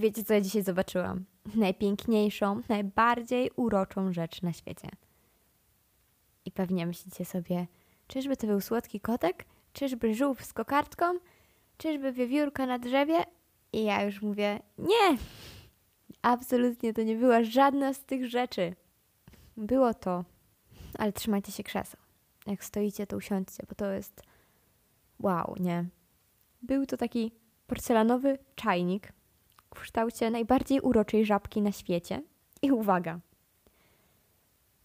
Wiecie, co ja dzisiaj zobaczyłam? Najpiękniejszą, najbardziej uroczą rzecz na świecie. I pewnie myślicie sobie, czyżby to był słodki kotek? Czyżby żółw z kokardką? Czyżby wiewiórka na drzewie? I ja już mówię, nie! Absolutnie to nie była żadna z tych rzeczy. Było to, ale trzymajcie się krzeseł. Jak stoicie, to usiądźcie, bo to jest wow, nie? Był to taki porcelanowy czajnik w kształcie najbardziej uroczej żabki na świecie. I uwaga,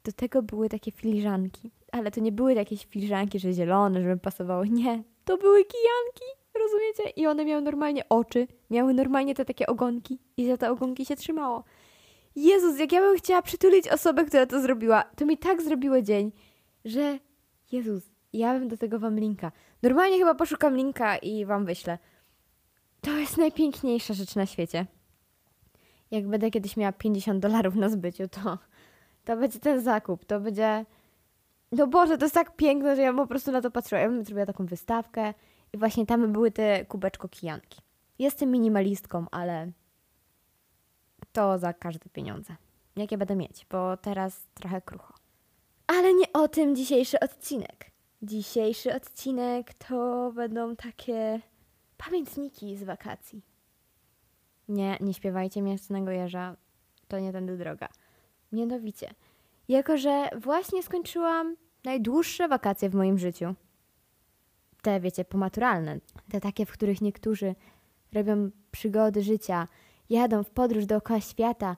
do tego były takie filiżanki, ale to nie były jakieś filiżanki, że zielone, żeby pasowały. Nie, to były kijanki, rozumiecie? I one miały normalnie oczy, miały normalnie te takie ogonki i za te ogonki się trzymało. Jezus, jak ja bym chciała przytulić osobę, która to zrobiła, to mi tak zrobiło dzień, że Jezus, ja bym do tego wam linka. Normalnie chyba poszukam linka i wam wyślę. To jest najpiękniejsza rzecz na świecie. Jak będę kiedyś miała 50 dolarów na zbyciu, to, to będzie ten zakup. To będzie. No Boże, to jest tak piękne, że ja po prostu na to patrzyła. Ja bym zrobiła taką wystawkę i właśnie tam były te kubeczko kijanki. Jestem minimalistką, ale to za każde pieniądze. Jakie będę mieć, bo teraz trochę krucho. Ale nie o tym dzisiejszy odcinek. Dzisiejszy odcinek to będą takie pamiętniki z wakacji. Nie, nie śpiewajcie Mięsnego Jeża, to nie tędy droga. Mianowicie, jako że właśnie skończyłam najdłuższe wakacje w moim życiu, te wiecie, pomaturalne, te takie, w których niektórzy robią przygody życia, jadą w podróż dookoła świata,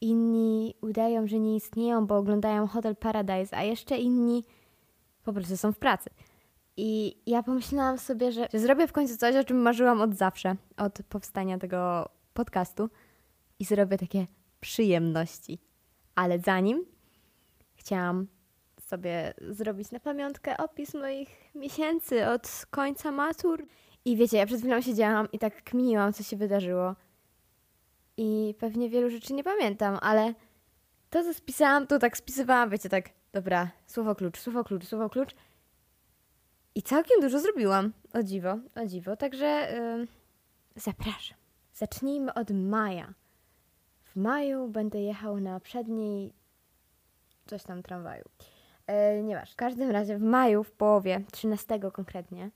inni udają, że nie istnieją, bo oglądają Hotel Paradise, a jeszcze inni po prostu są w pracy. I ja pomyślałam sobie, że, zrobię w końcu coś, o czym marzyłam od zawsze, od powstania tego podcastu i zrobię takie przyjemności. Ale zanim chciałam sobie zrobić na pamiątkę opis moich miesięcy od końca matur. I wiecie, ja przed chwilą siedziałam i tak kminiłam, co się wydarzyło. I pewnie wielu rzeczy nie pamiętam, ale to, co spisałam, to tak spisywałam, wiecie, tak, dobra, słowo klucz, słowo klucz, słowo klucz. I całkiem dużo zrobiłam. O dziwo, o dziwo. Także yy, zapraszam. Zacznijmy od maja. W maju będę jechał na przedniej coś tam tramwaju. Yy, nie masz. W każdym razie w maju, w połowie, 13 konkretnie,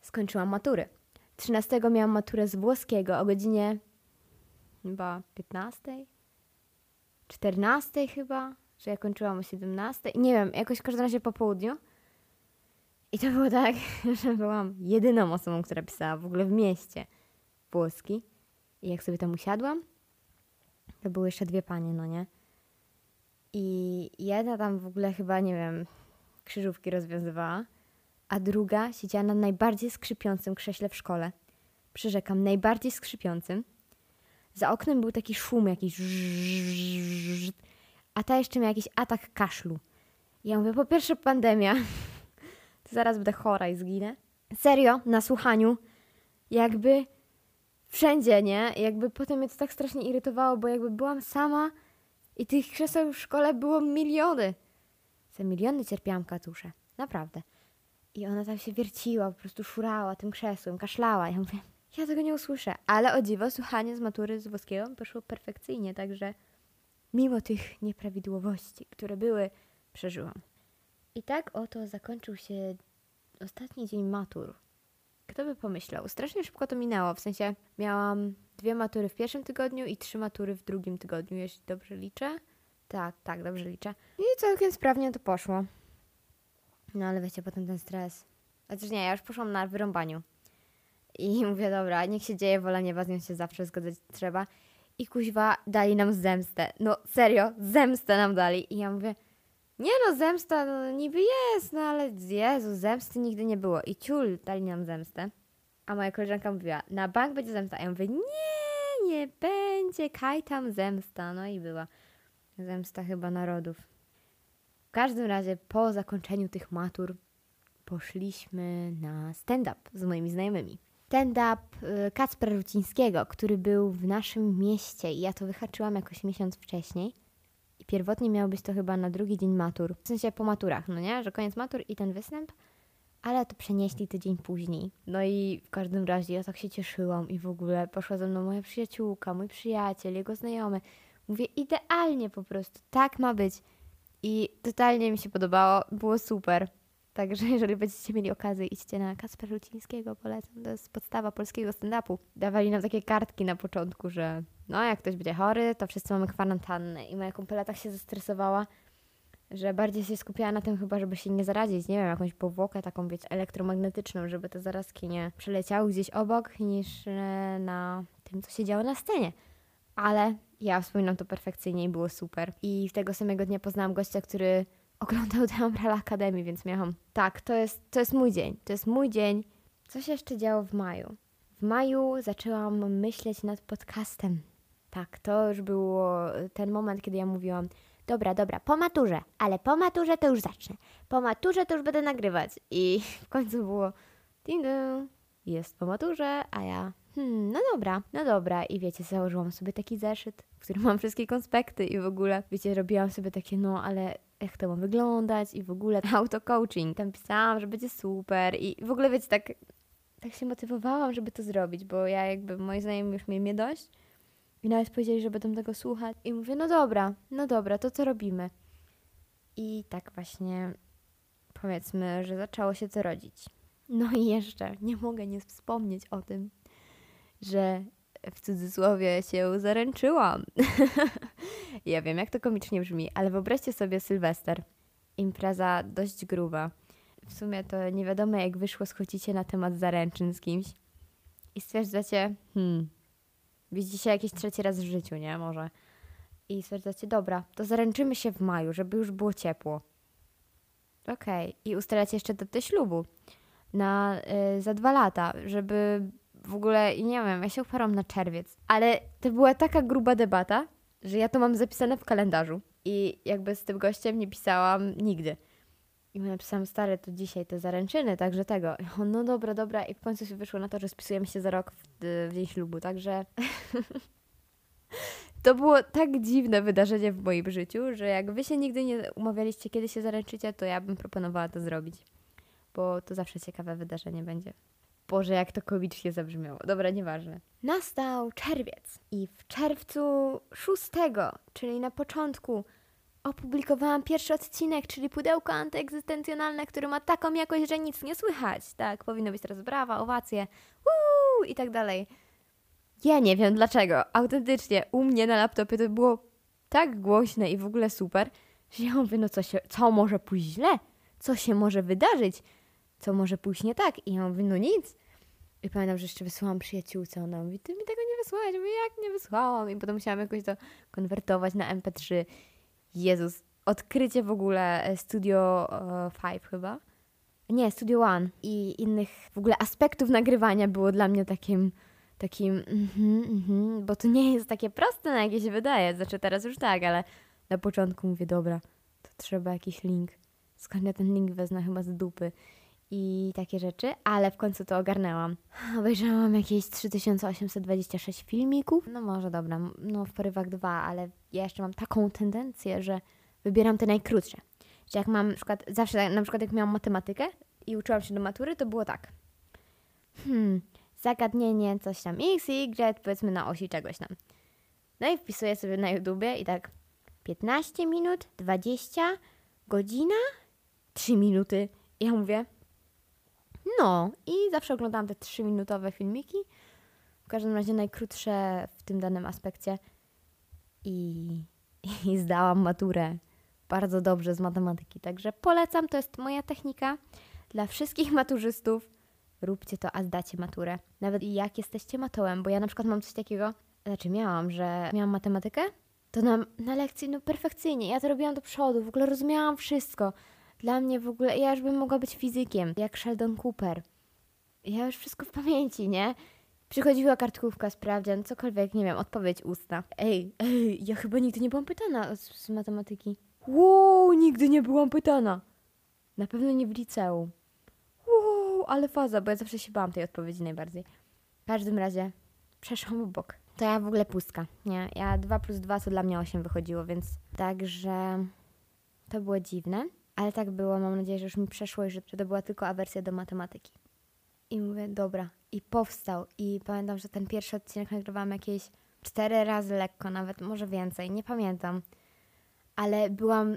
skończyłam matury. 13 miałam maturę z włoskiego o godzinie chyba 15, 14 chyba, że ja kończyłam o 17. Nie wiem, jakoś w każdym razie po południu. I to było tak, że byłam jedyną osobą, która pisała w ogóle w mieście włoski. I jak sobie tam usiadłam, to były jeszcze dwie panie, no nie? I jedna tam w ogóle chyba, nie wiem, krzyżówki rozwiązywała, a druga siedziała na najbardziej skrzypiącym krześle w szkole. Przyrzekam, najbardziej skrzypiącym. Za oknem był taki szum jakiś, a ta jeszcze miała jakiś atak kaszlu. I ja mówię, po pierwsze pandemia, zaraz będę chora i zginę. Serio, na słuchaniu, jakby wszędzie, nie? Jakby potem mnie to tak strasznie irytowało, bo jakby byłam sama i tych krzeseł w szkole było miliony. Za miliony cierpiałam katusze, naprawdę. I ona tam się wierciła, po prostu szurała tym krzesłem, kaszlała. Ja mówię, ja tego nie usłyszę. Ale o dziwo, słuchanie z matury z włoskiego poszło perfekcyjnie, także mimo tych nieprawidłowości, które były, przeżyłam. I tak oto zakończył się ostatni dzień matur. Kto by pomyślał? Strasznie szybko to minęło, w sensie miałam dwie matury w pierwszym tygodniu i trzy matury w drugim tygodniu, jeśli dobrze liczę. Tak, tak, dobrze liczę. I całkiem sprawnie to poszło. No ale wiecie, potem ten stres. Chociaż nie, ja już poszłam na wyrąbaniu. I mówię, dobra, niech się dzieje, wola nieba, z nią się zawsze zgodzić trzeba. I kuźwa dali nam zemstę. No serio, zemstę nam dali. I ja mówię, nie no, zemsta no, niby jest, no ale Jezu, zemsty nigdy nie było. I ciul dali nam zemstę. A moja koleżanka mówiła, na bank będzie zemsta. A ja mówię, nie, nie będzie, kaj tam zemsta. No i była zemsta chyba narodów. W każdym razie po zakończeniu tych matur poszliśmy na stand-up z moimi znajomymi. Stand-up y, Kacpra Rucińskiego, który był w naszym mieście i ja to wyhaczyłam jakoś miesiąc wcześniej. Pierwotnie miało być to chyba na drugi dzień matur, w sensie po maturach, no nie? Że koniec matur i ten występ. ale to przenieśli tydzień później. No i w każdym razie ja tak się cieszyłam i w ogóle poszła ze mną moja przyjaciółka, mój przyjaciel, jego znajomy. Mówię, idealnie po prostu, tak ma być. I totalnie mi się podobało, było super. Także jeżeli będziecie mieli okazję, idźcie na Kacpra Rucińskiego, polecam. To jest podstawa polskiego stand-upu. Dawali nam takie kartki na początku, że no jak ktoś będzie chory, to wszyscy mamy kwarantannę. I moja kumpela tak się zestresowała, że bardziej się skupiała na tym chyba, żeby się nie zarazić, nie wiem, jakąś powłokę taką, wiecie, elektromagnetyczną, żeby te zarazki nie przeleciały gdzieś obok, niż e, na tym, co się działo na scenie. Ale ja wspominam to perfekcyjnie i było super. I tego samego dnia poznałam gościa, który oglądał The Umbrella Academy, więc miałam, tak, to jest, to jest mój dzień, to jest mój dzień. Co się jeszcze działo w maju? W maju zaczęłam myśleć nad podcastem. Tak, to już był ten moment, kiedy ja mówiłam, dobra, dobra, po maturze, ale po maturze to już zacznę. Po maturze to już będę nagrywać. I w końcu było ding jest po maturze, a ja hmm, no dobra, no dobra. I wiecie, założyłam sobie taki zeszyt, w którym mam wszystkie konspekty i w ogóle, wiecie, robiłam sobie takie, no ale jak to ma wyglądać i w ogóle auto-coaching. Tam pisałam, że będzie super i w ogóle, wiecie, tak, tak się motywowałam, żeby to zrobić, bo ja jakby, moi znajomi już mieli mnie dość i nawet powiedzieli, że będą tego słuchać. I mówię, no dobra, no dobra, to co robimy? I tak właśnie powiedzmy, że zaczęło się to rodzić. No i jeszcze nie mogę nie wspomnieć o tym, że w cudzysłowie się zaręczyłam. ja wiem, jak to komicznie brzmi, ale wyobraźcie sobie Sylwester. Impreza dość gruba. W sumie to nie wiadomo, jak wyszło, schodzicie na temat zaręczyn z kimś i stwierdzacie, hmm, widzicie się jakiś trzeci raz w życiu, nie? Może. I stwierdzacie, dobra, to zaręczymy się w maju, żeby już było ciepło. Okej. Okay. I ustalacie jeszcze datę ślubu na y, za dwa lata, żeby w ogóle, nie wiem, ja się uparłam na czerwiec. Ale to była taka gruba debata, że ja to mam zapisane w kalendarzu. I jakby z tym gościem nie pisałam nigdy. I mu napisałam, stary, to dzisiaj te zaręczyny, także tego. On, no dobra, dobra. I w końcu się wyszło na to, że spisujemy się za rok w, w dzień ślubu, także... to było tak dziwne wydarzenie w moim życiu, że jak wy się nigdy nie umawialiście, kiedy się zaręczycie, to ja bym proponowała to zrobić. Bo to zawsze ciekawe wydarzenie będzie. Boże, jak to komicznie zabrzmiało. Dobra, nieważne. Nastał czerwiec i w czerwcu 6, czyli na początku, opublikowałam pierwszy odcinek, czyli pudełko antyegzystencjonalne, który ma taką jakość, że nic nie słychać. Tak, powinno być teraz brawa, owacje, wuu i tak dalej. Ja nie wiem dlaczego. Autentycznie, u mnie na laptopie to było tak głośne i w ogóle super, że ja mówię, no co, się, co może pójść źle? Co się może wydarzyć? co może pójść nie tak? I ja mówię, no nic. I pamiętam, że jeszcze wysłałam przyjaciółce, ona mówi, ty mi tego nie wysłałeś. Mówię, jak nie wysłałam? I potem musiałam jakoś to konwertować na MP3. Jezus, odkrycie w ogóle e, Studio 5 uh, chyba. Nie, Studio One i innych w ogóle aspektów nagrywania było dla mnie takim, takim, mm-hmm, mm-hmm, bo to nie jest takie proste, na jakie się wydaje. Znaczy teraz już tak, ale na początku mówię, dobra, to trzeba jakiś link. Skąd ja ten link wezmę chyba z dupy i takie rzeczy, ale w końcu to ogarnęłam. Obejrzałam jakieś 3826 filmików. No może dobra, no w porywach dwa, ale ja jeszcze mam taką tendencję, że wybieram te najkrótsze. Że jak mam na przykład, zawsze na przykład jak miałam matematykę i uczyłam się do matury, to było tak. Hmm, zagadnienie, coś tam x, y, powiedzmy na osi czegoś tam. No i wpisuję sobie na YouTubie i tak 15 minut, 20, godzina, 3 minuty. I ja mówię, no i zawsze oglądałam te trzyminutowe filmiki. W każdym razie najkrótsze w tym danym aspekcie. I, I zdałam maturę bardzo dobrze z matematyki. Także polecam, to jest moja technika dla wszystkich maturzystów. Róbcie to, a zdacie maturę. Nawet jak jesteście matołem, bo ja na przykład mam coś takiego, znaczy miałam, że miałam matematykę, to na, na lekcji no perfekcyjnie. Ja to robiłam do przodu, w ogóle rozumiałam wszystko. Dla mnie w ogóle, ja już bym mogła być fizykiem, jak Sheldon Cooper. Ja już wszystko w pamięci, nie? Przychodziła kartkówka, sprawdzian, cokolwiek, nie wiem, odpowiedź ustna. Ej, ej, ja chyba nigdy nie byłam pytana z, z matematyki. Wow, nigdy nie byłam pytana. Na pewno nie w liceum. Wow, ale faza, bo ja zawsze się bałam tej odpowiedzi najbardziej. W każdym razie przeszłam obok. To ja w ogóle pustka, nie? Ja 2 plus 2 to dla mnie 8 wychodziło, więc także to było dziwne. Ale tak było, mam nadzieję, że już mi przeszło i że, to była tylko awersja do matematyki. I mówię, dobra. I powstał. I pamiętam, że ten pierwszy odcinek nagrywałam jakieś cztery razy lekko, nawet może więcej, nie pamiętam. Ale byłam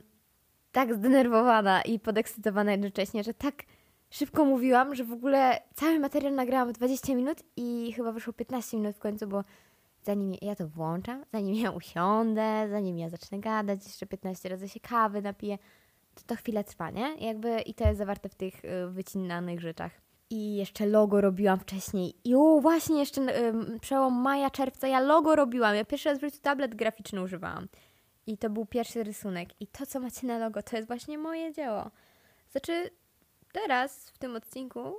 tak zdenerwowana i podekscytowana jednocześnie, że tak szybko mówiłam, że w ogóle cały materiał nagrałam w 20 minut i chyba wyszło 15 minut w końcu, bo zanim ja to włączam, zanim ja usiądę, zanim ja zacznę gadać, jeszcze 15 razy się kawy napiję, to to chwilę trwa, nie? Jakby i to jest zawarte w tych y, wycinanych rzeczach. I jeszcze logo robiłam wcześniej. I o, właśnie jeszcze y, przełom maja, czerwca ja logo robiłam. Ja pierwszy raz w życiu tablet graficzny używałam. I to był pierwszy rysunek. I to, co macie na logo, to jest właśnie moje dzieło. Znaczy, teraz w tym odcinku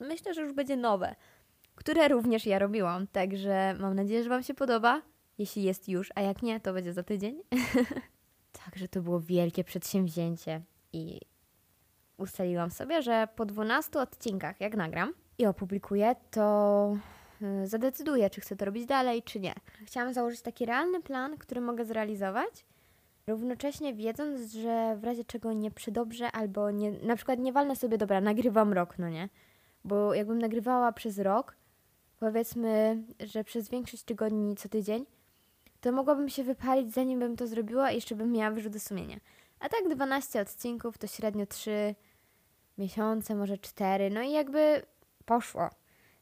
myślę, że już będzie nowe, które również ja robiłam. Także mam nadzieję, że Wam się podoba. Jeśli jest już, a jak nie, to będzie za tydzień. Także to było wielkie przedsięwzięcie i ustaliłam sobie, że po 12 odcinkach, jak nagram i opublikuję, to y, zadecyduję, czy chcę to robić dalej, czy nie. Chciałam założyć taki realny plan, który mogę zrealizować, równocześnie wiedząc, że w razie czego nie przydobrze albo nie, na przykład nie walnę sobie, dobra, nagrywam rok, no nie? Bo jakbym nagrywała przez rok, powiedzmy, że przez większość tygodni co tydzień, to mogłabym się wypalić zanim bym to zrobiła i jeszcze bym miała wyrzuty sumienia. A tak 12 odcinków to średnio 3 miesiące, może 4, no i jakby poszło,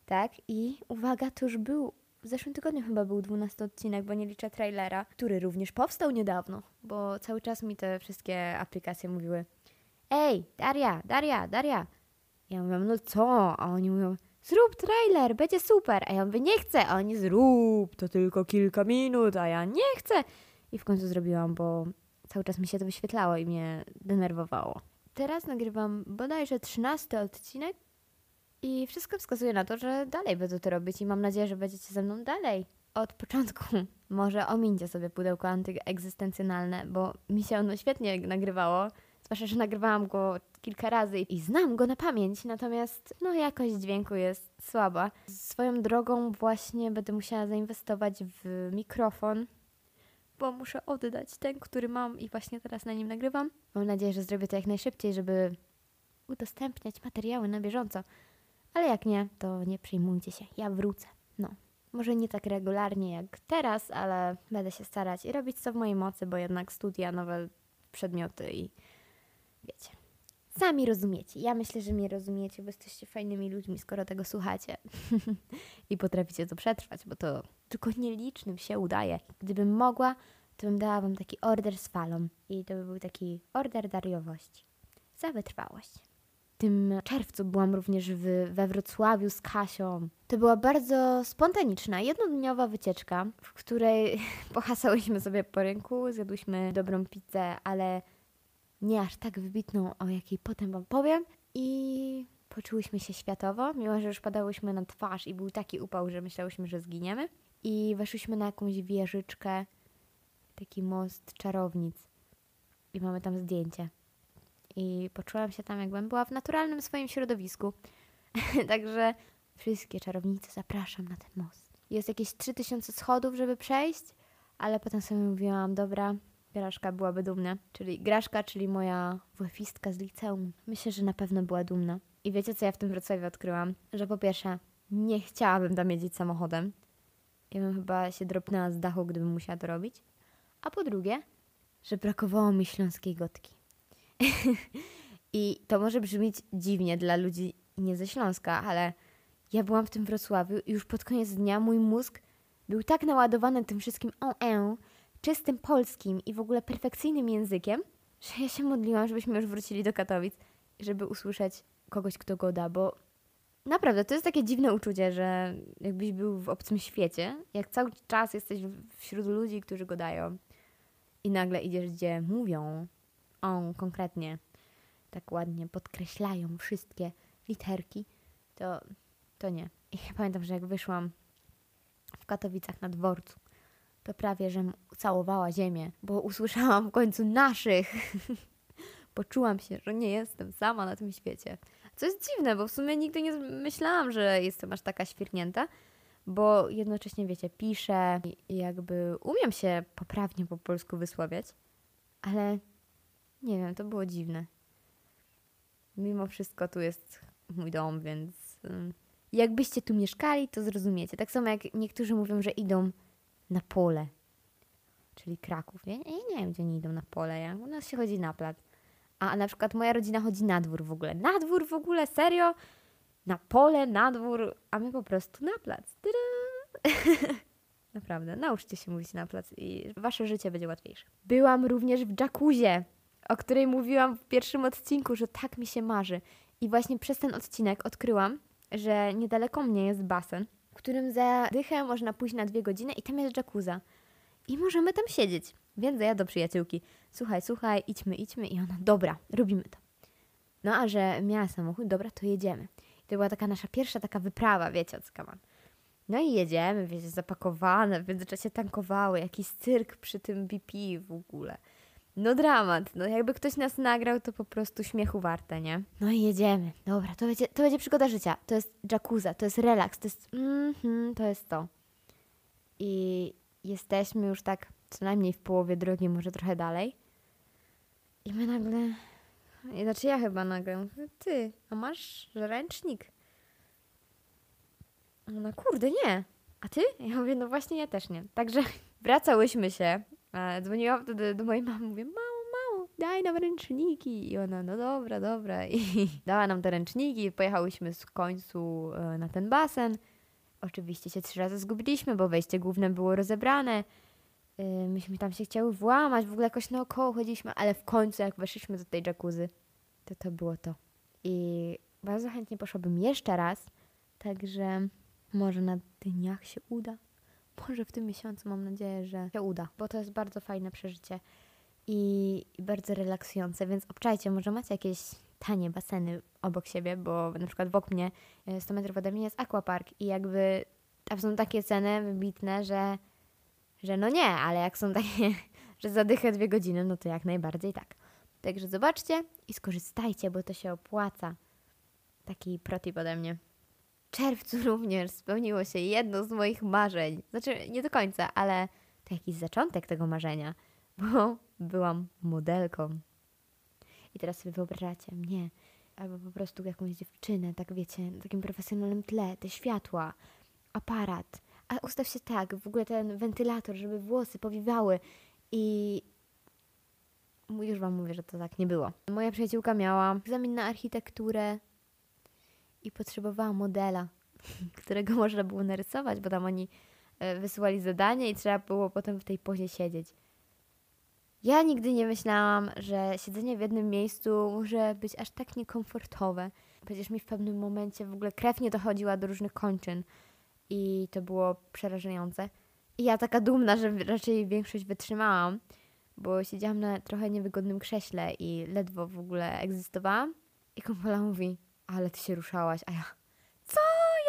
tak? I uwaga, to już był, w zeszłym tygodniu chyba był 12 odcinek, bo nie liczę trailera, który również powstał niedawno, bo cały czas mi te wszystkie aplikacje mówiły Ej, Daria, Daria, Daria. Ja mówię, no co? A oni mówią, zrób trailer, będzie super. A ja mówię, nie chcę. A oni, zrób, to tylko kilka minut, a ja nie chcę. I w końcu zrobiłam, bo cały czas mi się to wyświetlało i mnie denerwowało. Teraz nagrywam bodajże 13 odcinek i wszystko wskazuje na to, że dalej będę to robić i mam nadzieję, że będziecie ze mną dalej. Od początku może omińcie sobie pudełko antyegzystencjonalne, bo mi się ono świetnie nagrywało. Zwłaszcza, że nagrywałam go kilka razy i znam go na pamięć, natomiast no jakość dźwięku jest słaba. Swoją drogą właśnie będę musiała zainwestować w mikrofon, bo muszę oddać ten, który mam i właśnie teraz na nim nagrywam. Mam nadzieję, że zrobię to jak najszybciej, żeby udostępniać materiały na bieżąco. Ale jak nie, to nie przyjmujcie się, ja wrócę. No, może nie tak regularnie jak teraz, ale będę się starać i robić co w mojej mocy, bo jednak studia, nowe przedmioty i wiecie. Sami rozumiecie. Ja myślę, że mnie rozumiecie, bo jesteście fajnymi ludźmi, skoro tego słuchacie. I potraficie to przetrwać, bo to tylko nielicznym się udaje. Gdybym mogła, to bym dała wam taki order z falą. I to by był taki order dariowości. Za wytrwałość. W tym czerwcu byłam również w, we Wrocławiu z Kasią. To była bardzo spontaniczna, jednodniowa wycieczka, w której pohasałyśmy sobie po rynku, zjadłyśmy dobrą pizzę, ale nie aż tak wybitną, o jakiej potem Wam powiem. I poczułyśmy się światowo, mimo że już padałyśmy na twarz i był taki upał, że myślałyśmy, że zginiemy. I weszłyśmy na jakąś wieżyczkę, taki most czarownic. I mamy tam zdjęcie. I poczułam się tam, jakbym była w naturalnym swoim środowisku. Także wszystkie czarownice zapraszam na ten most. Jest jakieś 3000 schodów, żeby przejść, ale potem sobie mówiłam, dobra, Graszka byłaby dumna. Czyli Graszka, czyli moja wefistka z liceum. Myślę, że na pewno była dumna. I wiecie, co ja w tym Wrocławiu odkryłam? Że po pierwsze, nie chciałabym tam jeździć samochodem. Ja bym chyba się dropnęła z dachu, gdybym musiała to robić. A po drugie, że brakowało mi śląskiej gotki. I to może brzmieć dziwnie dla ludzi nie ze Śląska, ale ja byłam w tym Wrocławiu i już pod koniec dnia mój mózg był tak naładowany tym wszystkim o e, czystym polskim i w ogóle perfekcyjnym językiem, że ja się modliłam, żebyśmy już wrócili do Katowic, żeby usłyszeć kogoś, kto go da, bo naprawdę to jest takie dziwne uczucie, że jakbyś był w obcym świecie, jak cały czas jesteś wśród ludzi, którzy go dają i nagle idziesz, gdzie mówią on konkretnie, tak ładnie podkreślają wszystkie literki, to, to nie. I pamiętam, że jak wyszłam w Katowicach na dworcu, to prawie, że całowała ziemię, bo usłyszałam w końcu naszych. Poczułam się, że nie jestem sama na tym świecie. Co jest dziwne, bo w sumie nigdy nie myślałam, że jestem aż taka świrnięta, bo jednocześnie, wiecie, piszę i jakby umiem się poprawnie po polsku wysławiać, ale nie wiem, to było dziwne. mimo wszystko tu jest mój dom, więc ym, jakbyście tu mieszkali, to zrozumiecie. Tak samo jak niektórzy mówią, że idą na pole, czyli Kraków. Ja, ja nie wiem, gdzie oni idą na pole. Ja, u nas się chodzi na plac. A na przykład moja rodzina chodzi na dwór w ogóle. Na dwór w ogóle, serio? Na pole, na dwór, a my po prostu na plac. Naprawdę, nauczcie się mówić na plac i wasze życie będzie łatwiejsze. Byłam również w jacuzzie, o której mówiłam w pierwszym odcinku, że tak mi się marzy. I właśnie przez ten odcinek odkryłam, że niedaleko mnie jest basen, którym za dychę można pójść na dwie godziny i tam jest jacuzza. I możemy tam siedzieć. Więc ja do przyjaciółki, słuchaj, słuchaj, idźmy, idźmy. I ona, dobra, robimy to. No a że miała samochód, dobra, to jedziemy. I to była taka nasza pierwsza taka wyprawa, wiecie, od Skaman. No i jedziemy, wiecie, zapakowane, w międzyczasie tankowały, jakiś cyrk przy tym BP w ogóle. No dramat, no jakby ktoś nas nagrał, to po prostu śmiechu warte, nie? No i jedziemy, dobra, to będzie, to będzie przygoda życia, to jest jacuzza, to jest relaks, to jest, mhm, to jest to. I jesteśmy już tak co najmniej w połowie drogi, może trochę dalej. I my nagle, znaczy ja chyba nagle, mówię, ty, a masz ręcznik? Ona, kurde, nie. A ty? Ja mówię, no właśnie ja też nie. Także wracałyśmy się. E, dzwoniłam wtedy do mojej mamy, mówię, mało, mało, daj nam ręczniki. I ona, no dobra, dobra. I dała nam te ręczniki. Pojechałyśmy w końcu e, na ten basen. Oczywiście się trzy razy zgubiliśmy, bo wejście główne było rozebrane. E, myśmy tam się chciały włamać, w ogóle jakoś naokoło chodziliśmy, ale w końcu jak weszliśmy do tej jacuzzy, to to było to. I bardzo chętnie poszłabym jeszcze raz. Także może na dniach się uda. Może w tym miesiącu mam nadzieję, że się uda, bo to jest bardzo fajne przeżycie i, i bardzo relaksujące, więc obczajcie, może macie jakieś tanie baseny obok siebie, bo na przykład wokół mnie 100 e, metrów ode mnie jest aquapark i jakby tam są takie ceny wybitne, że, że no nie, ale jak są takie, że zadychę dwie godziny, no to jak najbardziej tak. Także zobaczcie i skorzystajcie, bo to się opłaca. Taki protip ode mnie czerwcu również spełniło się jedno z moich marzeń. Znaczy, nie do końca, ale to jakiś zaczątek tego marzenia, bo byłam modelką. I teraz sobie wyobrażacie mnie, albo po prostu jakąś dziewczynę, tak wiecie, na takim profesjonalnym tle, te światła, aparat. A ustaw się tak, w ogóle ten wentylator, żeby włosy powiewały i już wam mówię, że to tak nie było. Moja przyjaciółka miała egzamin na architekturę i potrzebowała modela, którego można było narysować, bo tam oni e, wysyłali zadanie i trzeba było potem w tej pozie siedzieć. Ja nigdy nie myślałam, że siedzenie w jednym miejscu może być aż tak niekomfortowe. Przecież mi w pewnym momencie w ogóle krew nie dochodziła do różnych kończyn i to było przerażające. I ja taka dumna, że raczej większość wytrzymałam, bo siedziałam na trochę niewygodnym krześle i ledwo w ogóle egzystowałam. I kompola mówi, ale ty się ruszałaś, a ja, co?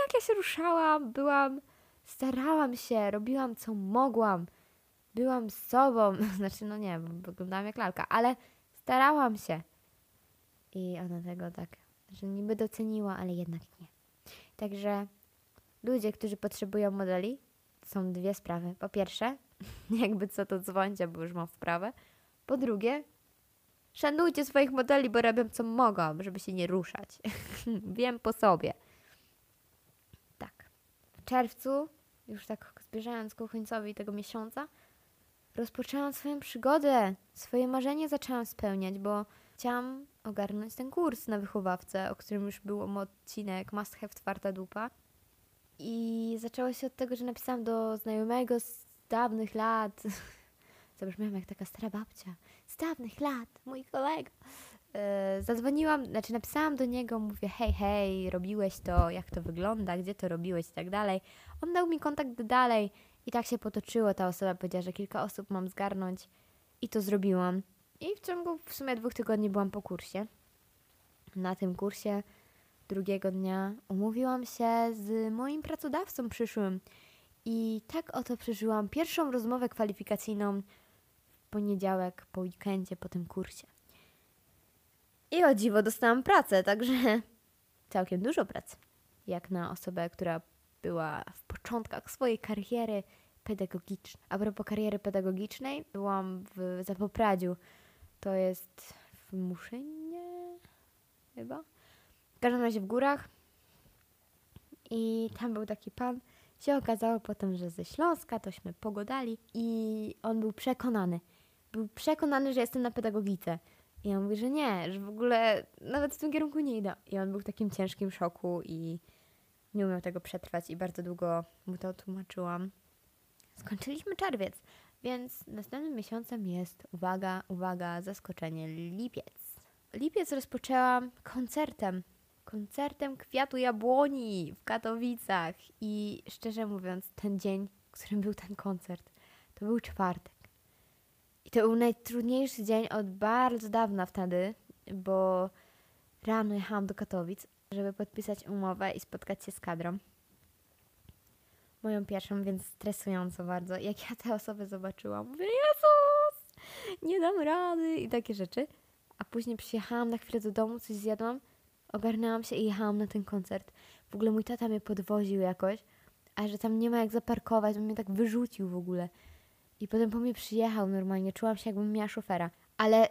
Jak ja się ruszałam? Byłam, starałam się, robiłam co mogłam. Byłam z sobą, znaczy no nie, wyglądałam jak lalka, ale starałam się. I ona tego tak, że niby doceniła, ale jednak nie. Także ludzie, którzy potrzebują modeli, są dwie sprawy. Po pierwsze, jakby co to dzwońcie, bo już mam wprawę. Po drugie, Szanujcie swoich modeli, bo robią co mogą, żeby się nie ruszać. Wiem po sobie. Tak. W czerwcu, już tak zbliżając ku końcowi tego miesiąca, rozpoczęłam swoją przygodę. Swoje marzenie zaczęłam spełniać, bo chciałam ogarnąć ten kurs na wychowawcę, o którym już był odcinek Must Have Twarda Dupa. I zaczęło się od tego, że napisałam do znajomego z dawnych lat, zabrzmiałam jak taka stara babcia, dawnych lat, mój kolega. Yy, zadzwoniłam, znaczy napisałam do niego, mówię, hej, hej, robiłeś to, jak to wygląda, gdzie to robiłeś i tak dalej. On dał mi kontakt dalej i tak się potoczyło. Ta osoba powiedziała, że kilka osób mam zgarnąć i to zrobiłam. I w ciągu w sumie dwóch tygodni byłam po kursie. Na tym kursie drugiego dnia umówiłam się z moim pracodawcą przyszłym. I tak oto przeżyłam pierwszą rozmowę kwalifikacyjną poniedziałek po weekendzie po tym kursie. I o dziwo dostałam pracę, także całkiem dużo pracy. Jak na osobę, która była w początkach swojej kariery pedagogicznej. A propos kariery pedagogicznej, byłam w Zapopradziu. To jest w Muszynie? chyba. W każdym razie w górach. I tam był taki pan. Się okazało potem, że ze Śląska, tośmy pogodali i on był przekonany. Był przekonany, że jestem na pedagogice. I ja mówię, że nie, że w ogóle nawet w tym kierunku nie idę. I on był w takim ciężkim szoku i nie umiał tego przetrwać i bardzo długo mu to tłumaczyłam. Skończyliśmy czerwiec, więc następnym miesiącem jest, uwaga, uwaga, zaskoczenie, lipiec. Lipiec rozpoczęłam koncertem. Koncertem Kwiatu Jabłoni w Katowicach. I szczerze mówiąc, ten dzień, w którym był ten koncert, to był czwartek. I to był najtrudniejszy dzień od bardzo dawna wtedy, bo rano jechałam do Katowic, żeby podpisać umowę i spotkać się z kadrą. Moją pierwszą, więc stresująco bardzo. Jak ja te osoby zobaczyłam, mówię, Jezus, nie dam rady i takie rzeczy. A później przyjechałam na chwilę do domu, coś zjadłam, ogarnęłam się i jechałam na ten koncert. W ogóle mój tata mnie podwoził jakoś, a że tam nie ma jak zaparkować, on mnie tak wyrzucił w ogóle. I potem po mnie przyjechał normalnie, czułam się jakbym miała szofera. Ale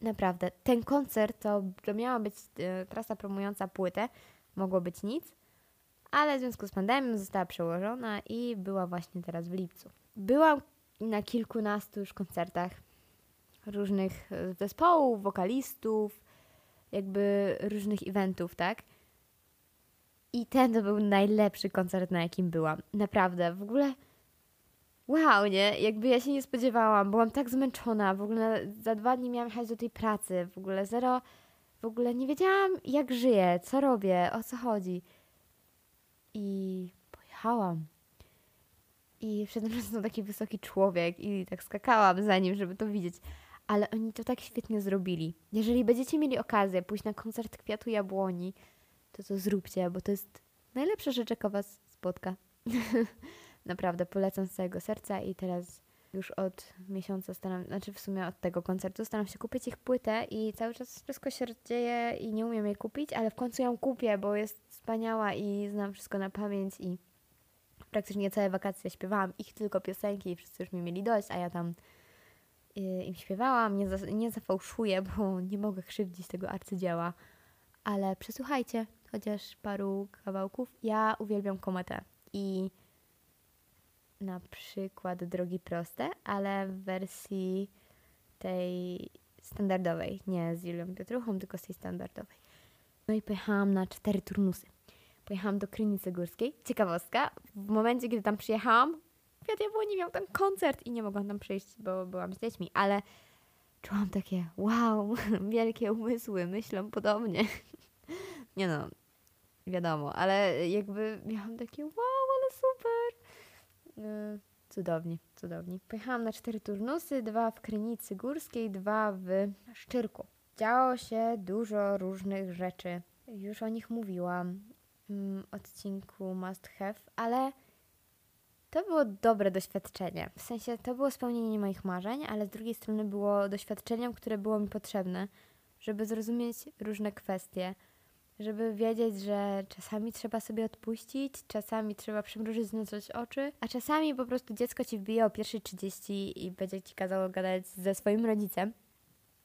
naprawdę, ten koncert to, to miała być e, trasa promująca płytę, mogło być nic, ale w związku z pandemią została przełożona i była właśnie teraz w lipcu. Byłam na kilkunastu już koncertach różnych e, zespołów, wokalistów, jakby różnych eventów, tak? I ten to był najlepszy koncert, na jakim byłam. Naprawdę, w ogóle wow, nie? Jakby ja się nie spodziewałam, byłam tak zmęczona, w ogóle za dwa dni miałam jechać do tej pracy, w ogóle zero, w ogóle nie wiedziałam jak żyję, co robię, o co chodzi. I pojechałam. I przede mną taki wysoki człowiek i tak skakałam za nim, żeby to widzieć. Ale oni to tak świetnie zrobili. Jeżeli będziecie mieli okazję pójść na koncert Kwiatu Jabłoni, to to zróbcie, bo to jest najlepsza rzecz, jaka was spotka. Naprawdę polecam z całego serca i teraz już od miesiąca staram, znaczy w sumie od tego koncertu staram się kupić ich płytę i cały czas wszystko się dzieje i nie umiem jej kupić, ale w końcu ją kupię, bo jest wspaniała i znam wszystko na pamięć i praktycznie całe wakacje śpiewałam ich tylko piosenki i wszyscy już mi mieli dość, a ja tam y, im śpiewałam, nie, za, nie zafałszuję, bo nie mogę krzywdzić tego arcydzieła, ale przesłuchajcie chociaż paru kawałków. Ja uwielbiam kometę i na przykład drogi proste, ale w wersji tej standardowej, nie z Julią Piotruchą, tylko z tej standardowej. No i pojechałam na cztery turnusy. Pojechałam do Krynicy Górskiej. Ciekawostka, w momencie, kiedy tam przyjechałam, Kwiat Jabłoni miał ten koncert i nie mogłam tam przyjść, bo byłam z dziećmi, ale czułam takie wow, wielkie umysły, myślą podobnie. nie no, wiadomo, ale jakby miałam takie wow, ale super. Cudowni, cudowni. Pojechałam na cztery turnusy, dwa w Krynicy Górskiej, dwa w Szczyrku. Działo się dużo różnych rzeczy. Już o nich mówiłam w mm, odcinku Must Have, ale to było dobre doświadczenie. W sensie to było spełnienie moich marzeń, ale z drugiej strony było doświadczeniem, które było mi potrzebne, żeby zrozumieć różne kwestie, żeby wiedzieć, że czasami trzeba sobie odpuścić, czasami trzeba przymrużyć znać oczy, a czasami po prostu dziecko ci wbije o pierwszej 30 i będzie ci kazało gadać ze swoim rodzicem.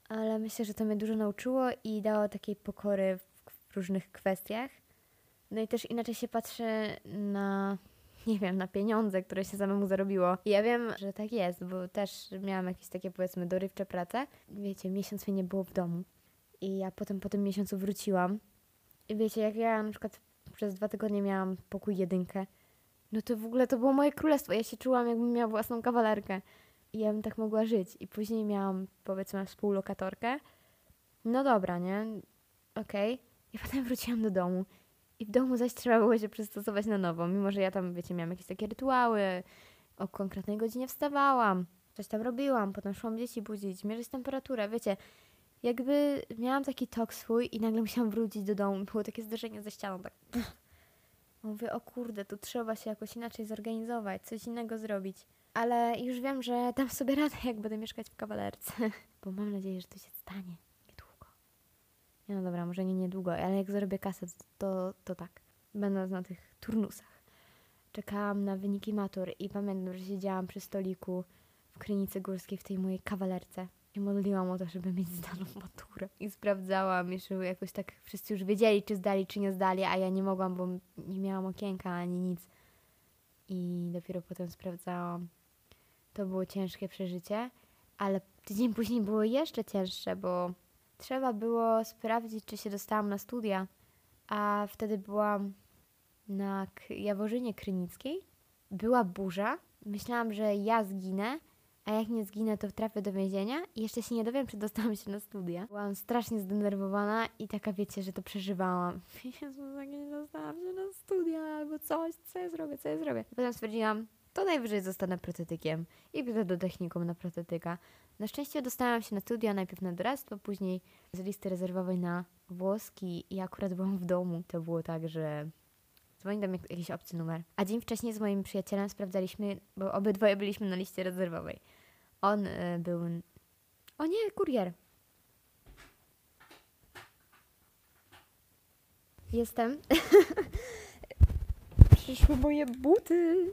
Ale myślę, że to mnie dużo nauczyło i dało takiej pokory w, różnych kwestiach. No i też inaczej się patrzy na nie wiem, na pieniądze, które się samemu zarobiło. I ja wiem, że tak jest, bo też miałam jakieś takie powiedzmy dorywcze prace. Wiecie, miesiąc mnie nie było w domu. I ja potem po tym miesiącu wróciłam wiecie, jak ja na przykład przez dwa tygodnie miałam pokój jedynkę, no to w ogóle to było moje królestwo. Ja się czułam, jakbym miała własną kawalerkę. I ja bym tak mogła żyć. I później miałam, powiedzmy, współlokatorkę. No dobra, nie? Okej. Okay. I potem wróciłam do domu. I w domu zaś trzeba było się przystosować na nowo. Mimo, że ja tam, wiecie, miałam jakieś takie rytuały. O konkretnej godzinie wstawałam. Coś tam robiłam. Potem szłam dzieci budzić, mierzyć temperaturę. Wiecie, jakby miałam taki tok swój i nagle musiałam wrócić do domu. Było takie zderzenie ze ścianą, tak. Mówię, o kurde, tu trzeba się jakoś inaczej zorganizować, coś innego zrobić. Ale już wiem, że dam sobie radę, jak będę mieszkać w kawalerce. Bo mam nadzieję, że to się stanie niedługo. Nie no dobra, może nie niedługo, ale jak zarobię kasę, to, to tak. Będąc na tych turnusach. Czekałam na wyniki matur i pamiętam, że siedziałam przy stoliku w Krynicy Górskiej w tej mojej kawalerce I modliłam o to, żeby mieć zdaną maturę. I sprawdzałam, jeszcze jakoś tak wszyscy już wiedzieli, czy zdali, czy nie zdali, a ja nie mogłam, bo nie miałam okienka ani nic. I dopiero potem sprawdzałam. To było ciężkie przeżycie, ale tydzień później było jeszcze cięższe, bo trzeba było sprawdzić, czy się dostałam na studia. A wtedy byłam na Jaworzynie Krynickiej. Była burza. Myślałam, że ja zginę, a jak nie zginę, to trafię do więzienia i jeszcze się nie dowiem, czy dostałam się na studia. Byłam strasznie zdenerwowana i taka, wiecie, że to przeżywałam. Jezu, jak nie dostałam się na studia albo coś, co ja zrobię, co ja zrobię. Potem stwierdziłam, to najwyżej zostanę protetykiem i pójdę do technikum na protetyka. Na szczęście dostałam się na studia, najpierw na doradztwo, później z listy rezerwowej na włoski i akurat byłam w domu. To było tak, że dzwoni do mnie jakiś obcy numer. A dzień wcześniej z moim przyjacielem sprawdzaliśmy, bo obydwoje byliśmy na liście rezerwowej. On y, był... O nie, kurier! Jestem. Przyszły moje buty.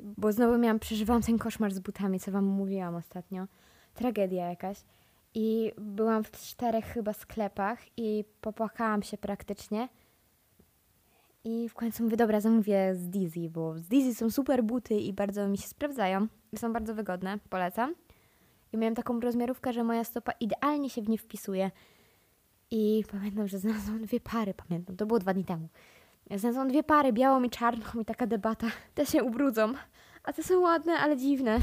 Bo znowu miałam, przeżywałam ten koszmar z butami, co wam mówiłam ostatnio. Tragedia jakaś. I byłam w czterech chyba sklepach i popłakałam się praktycznie. I w końcu mówię, dobra, zamówię z Dizzy, bo z Dizzy są super buty i bardzo mi się sprawdzają. Są bardzo wygodne, polecam. I miałam taką rozmiarówkę, że moja stopa idealnie się w nie wpisuje. I pamiętam, że znalazłam dwie pary, pamiętam, to było dwa dni temu. Znalazłam dwie pary, białą i czarną i taka debata. Te się ubrudzą, a te są ładne, ale dziwne.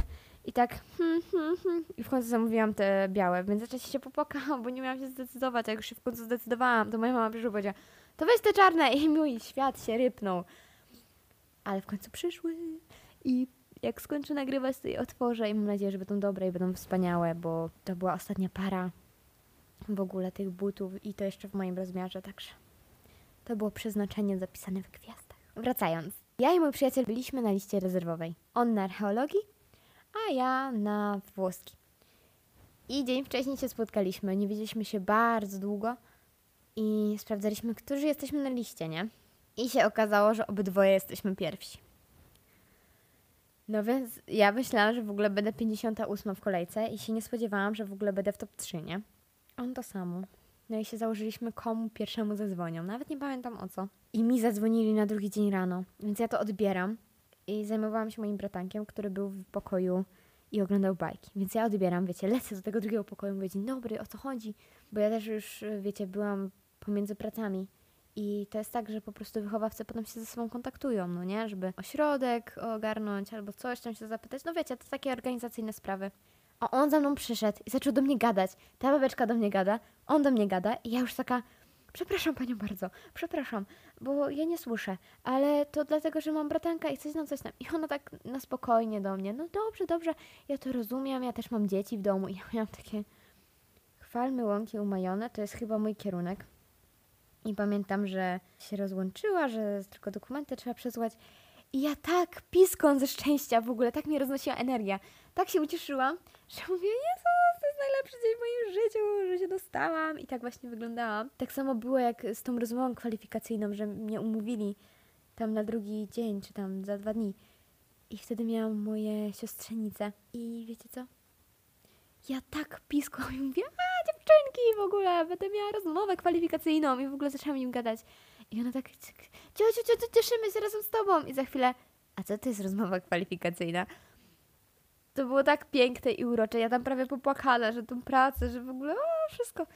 I tak, hmm, hmm, hmm. I w końcu zamówiłam te białe. W międzyczasie się popłakałam, bo nie miałam się zdecydować. Jak już się w końcu zdecydowałam, to moja mama przyszła powiedziała, to weź te czarne. I mój świat się rypnął. Ale w końcu przyszły. I jak skończę nagrywać, to je otworzę i mam nadzieję, że będą dobre i będą wspaniałe, bo to była ostatnia para w ogóle tych butów i to jeszcze w moim rozmiarze, także to było przeznaczenie zapisane w gwiazdach. Wracając. Ja i mój przyjaciel byliśmy na liście rezerwowej. On na archeologii, a ja na włoski. I dzień wcześniej się spotkaliśmy. Nie widzieliśmy się bardzo długo i sprawdzaliśmy, którzy jesteśmy na liście, nie? I się okazało, że obydwoje jesteśmy pierwsi. No więc ja myślałam, że w ogóle będę 58 w kolejce i się nie spodziewałam, że w ogóle będę w top 3, nie? On to samo. No i się założyliśmy, komu pierwszemu zadzwonią. Nawet nie pamiętam o co. I mi zadzwonili na drugi dzień rano, więc ja to odbieram. I zajmowałam się moim bratankiem, który był w pokoju i oglądał bajki. Więc ja odbieram, wiecie, lecę do tego drugiego pokoju, mówię, dzień dobry, o co chodzi? Bo ja też już, wiecie, byłam pomiędzy pracami. I to jest tak, że po prostu wychowawcy potem się ze sobą kontaktują, no nie? Żeby ośrodek ogarnąć albo coś tam się zapytać. No wiecie, to takie organizacyjne sprawy. A on za mną przyszedł i zaczął do mnie gadać. Ta babeczka do mnie gada, on do mnie gada i ja już taka, przepraszam panią bardzo, przepraszam, bo ja nie słyszę, ale to dlatego, że mam bratanka i coś tam, coś tam. I ona tak na spokojnie do mnie, no dobrze, dobrze, ja to rozumiem, ja też mam dzieci w domu i ja miałam takie chwalmy łąki umajone, to jest chyba mój kierunek. I pamiętam, że się rozłączyła, że tylko dokumenty trzeba przesłać. I ja tak piską ze szczęścia w ogóle, tak mnie roznosiła energia. Tak się ucieszyłam, że mówię, Jezus, to jest najlepszy dzień w moim życiu, że się dostałam. I tak właśnie wyglądałam. Tak samo było jak z tą rozmową kwalifikacyjną, że mnie umówili tam na drugi dzień, czy tam za dwa dni. I wtedy miałam moje siostrzenice. I wiecie co? Ja tak piską i mówię, a dziewczynki w ogóle, będę miała rozmowę kwalifikacyjną i w ogóle zaczęłam im gadać. I ona tak, ciociu, ciociu, cieszymy się razem z tobą. I za chwilę, a co to jest rozmowa kwalifikacyjna? To było tak piękne i urocze. Ja tam prawie popłakana, że tą pracę, że w ogóle o, wszystko.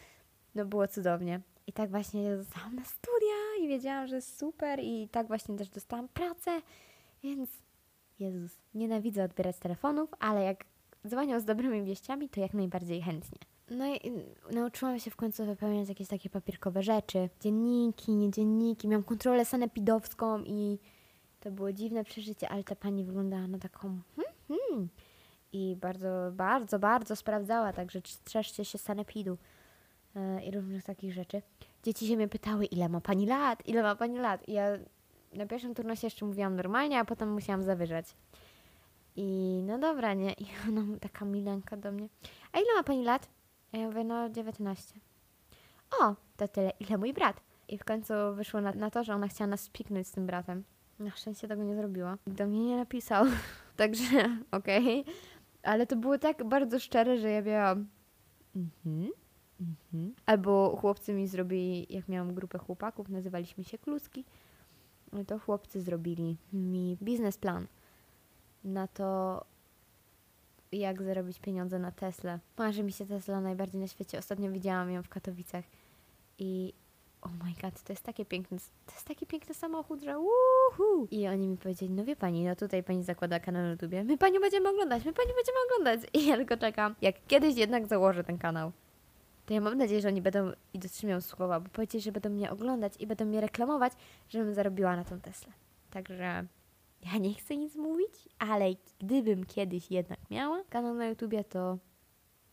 No było cudownie. I tak właśnie zostałam na studia i wiedziałam, że jest super i tak właśnie też dostałam pracę, więc Jezus, nienawidzę odbierać telefonów, ale jak dzwonią z dobrymi wieściami, to jak najbardziej chętnie. No i nauczyłam się w końcu wypełniać jakieś takie papierkowe rzeczy. Dzienniki, nie dzienniki. Miałam kontrolę sanepidowską i to było dziwne przeżycie, ale ta pani wyglądała na taką hmm, hmm. i bardzo, bardzo, bardzo sprawdzała, także strzeżcie się sanepidu yy, i różnych takich rzeczy. Dzieci się mnie pytały, ile ma pani lat, ile ma pani lat. I ja na pierwszym turnusie jeszcze mówiłam normalnie, a potem musiałam zawyżać. I no dobra, nie? I ona taka milenka do mnie. A ile ma pani lat? A ja mówię, no 19. O, to tyle, ile mój brat. I w końcu wyszło na, na to, że ona chciała nas spiknąć z tym bratem. Na szczęście tego nie zrobiła. Do mnie nie napisał. Także okej. Okay. Ale to było tak bardzo szczere, że ja miałam Mhm. Mhm. Albo chłopcy mi zrobili, jak miałam grupę chłopaków, nazywaliśmy się Kluski, to chłopcy zrobili mi biznesplan na to, jak zarobić pieniądze na Tesla. Marzy mi się Tesla najbardziej na świecie. Ostatnio widziałam ją w Katowicach i oh my god, to jest takie piękne, to jest taki piękny samochód, że uhu. I oni mi powiedzieli, no wie pani, no tutaj pani zakłada kanał na YouTubie, my panią będziemy oglądać, my panią będziemy oglądać. I ja tylko czekam, jak kiedyś jednak założę ten kanał. To ja mam nadzieję, że oni będą i dotrzymią słowa, bo powiedzieli, że będą mnie oglądać i będą mnie reklamować, żebym zarobiła na tą Teslę. Także ja nie chcę nic mówić, ale gdybym kiedyś jednak miała kanał na YouTubie, to,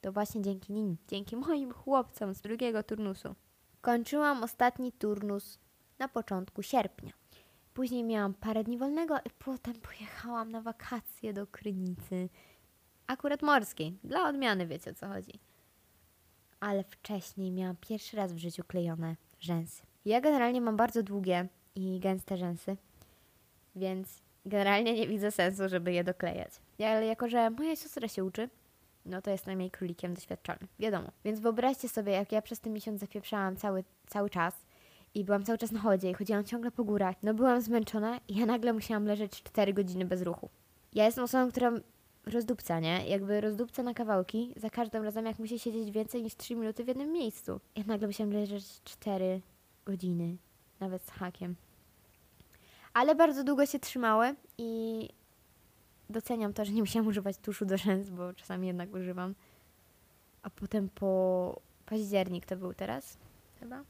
to właśnie dzięki nim, dzięki moim chłopcom z drugiego turnusu. Kończyłam ostatni turnus na początku sierpnia. Później miałam parę dni wolnego i potem pojechałam na wakacje do Krynicy. Akurat morskiej, dla odmiany wiecie o co chodzi. Ale wcześniej miałam pierwszy raz w życiu klejone rzęsy. Ja generalnie mam bardzo długie i gęste rzęsy, więc generalnie nie widzę sensu, żeby je doklejać. Ale jako, że moja siostra się uczy, no to jest najmniej królikiem doświadczonym. Wiadomo. Więc wyobraźcie sobie, jak ja przez ten miesiąc zapieprzałam cały, cały czas i byłam cały czas na chodzie i chodziłam ciągle po górach. No byłam zmęczona i ja nagle musiałam leżeć 4 godziny bez ruchu. Ja jestem osobą, która rozdupca, nie? Jakby rozdupca na kawałki za każdym razem, jak musi siedzieć więcej niż 3 minuty w jednym miejscu. Ja nagle musiałam leżeć 4 godziny, nawet z hakiem. Ale bardzo długo się trzymały i doceniam to, że nie musiałam używać tuszu do rzęs, bo czasami jednak używam. A potem po październik to był teraz, chyba.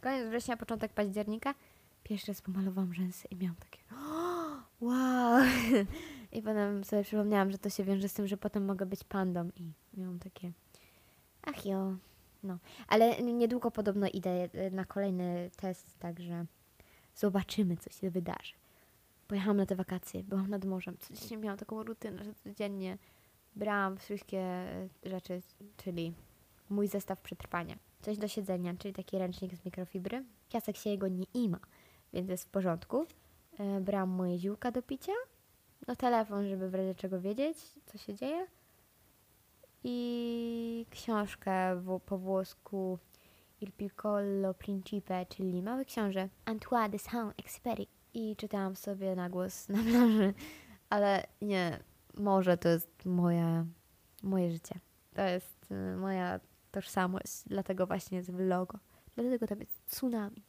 Koniec września, początek października. Pierwszy raz pomalowałam rzęsy i miałam takie wow. I potem sobie przypomniałam, że to się wiąże z tym, że potem mogę być pandą i miałam takie ach jo, no. Ale niedługo podobno idę na kolejny test, także zobaczymy, co się wydarzy. Pojechałam na te wakacje, byłam nad morzem. Codziennie miałam taką rutynę, że codziennie brałam wszystkie rzeczy, czyli mój zestaw przetrwania. Coś do siedzenia, czyli taki ręcznik z mikrofibry. Piasek się jego nie ima, więc jest w porządku. E, brałam moje ziółka do picia, no telefon, żeby w razie czego wiedzieć, co się dzieje. I książkę w, po włosku Il Piccolo Principe, czyli Mały Książę Antoine de Saint-Exupéry i czytałam sobie na głos na plaży, ale nie, może to jest moje, moje życie. To jest y, moja tożsamość, dlatego właśnie jest logo. Dlatego tam jest tsunami.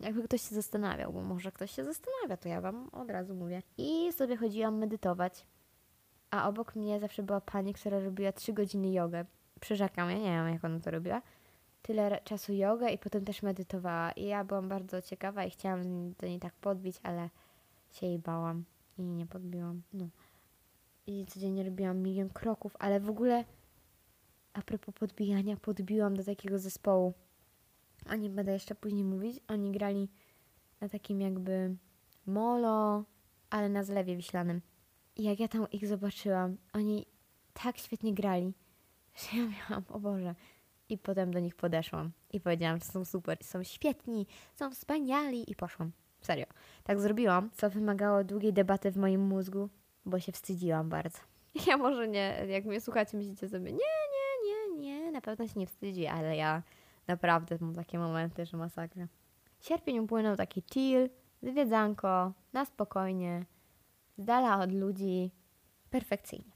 Jakby ktoś się zastanawiał, bo może ktoś się zastanawia, to ja wam od razu mówię. I sobie chodziłam medytować, a obok mnie zawsze była pani, która robiła 3 godziny jogę. Przyrzekam, ja nie wiem jak ona to robiła tyle czasu jogę i potem też medytowała. I ja byłam bardzo ciekawa i chciałam do niej tak podbić, ale się jej bałam i nie podbiłam. No. I codziennie robiłam milion kroków, ale w ogóle a propos podbijania, podbiłam do takiego zespołu. O nim będę jeszcze później mówić. Oni grali na takim jakby molo, ale na zlewie wiślanym. I jak ja tam ich zobaczyłam, oni tak świetnie grali, że ja miałam, o Boże, i potem do nich podeszłam i powiedziałam, że są super, są świetni, są wspaniali i poszłam. Serio. Tak zrobiłam, co wymagało długiej debaty w moim mózgu, bo się wstydziłam bardzo. Ja może nie, jak mnie słuchacie, myślicie sobie, nie, nie, nie, nie, na pewno się nie wstydzi, ale ja naprawdę mam takie momenty, że masakra. Sierpień upłynął taki chill, zwiedzanko, na spokojnie, z dala od ludzi, perfekcyjnie.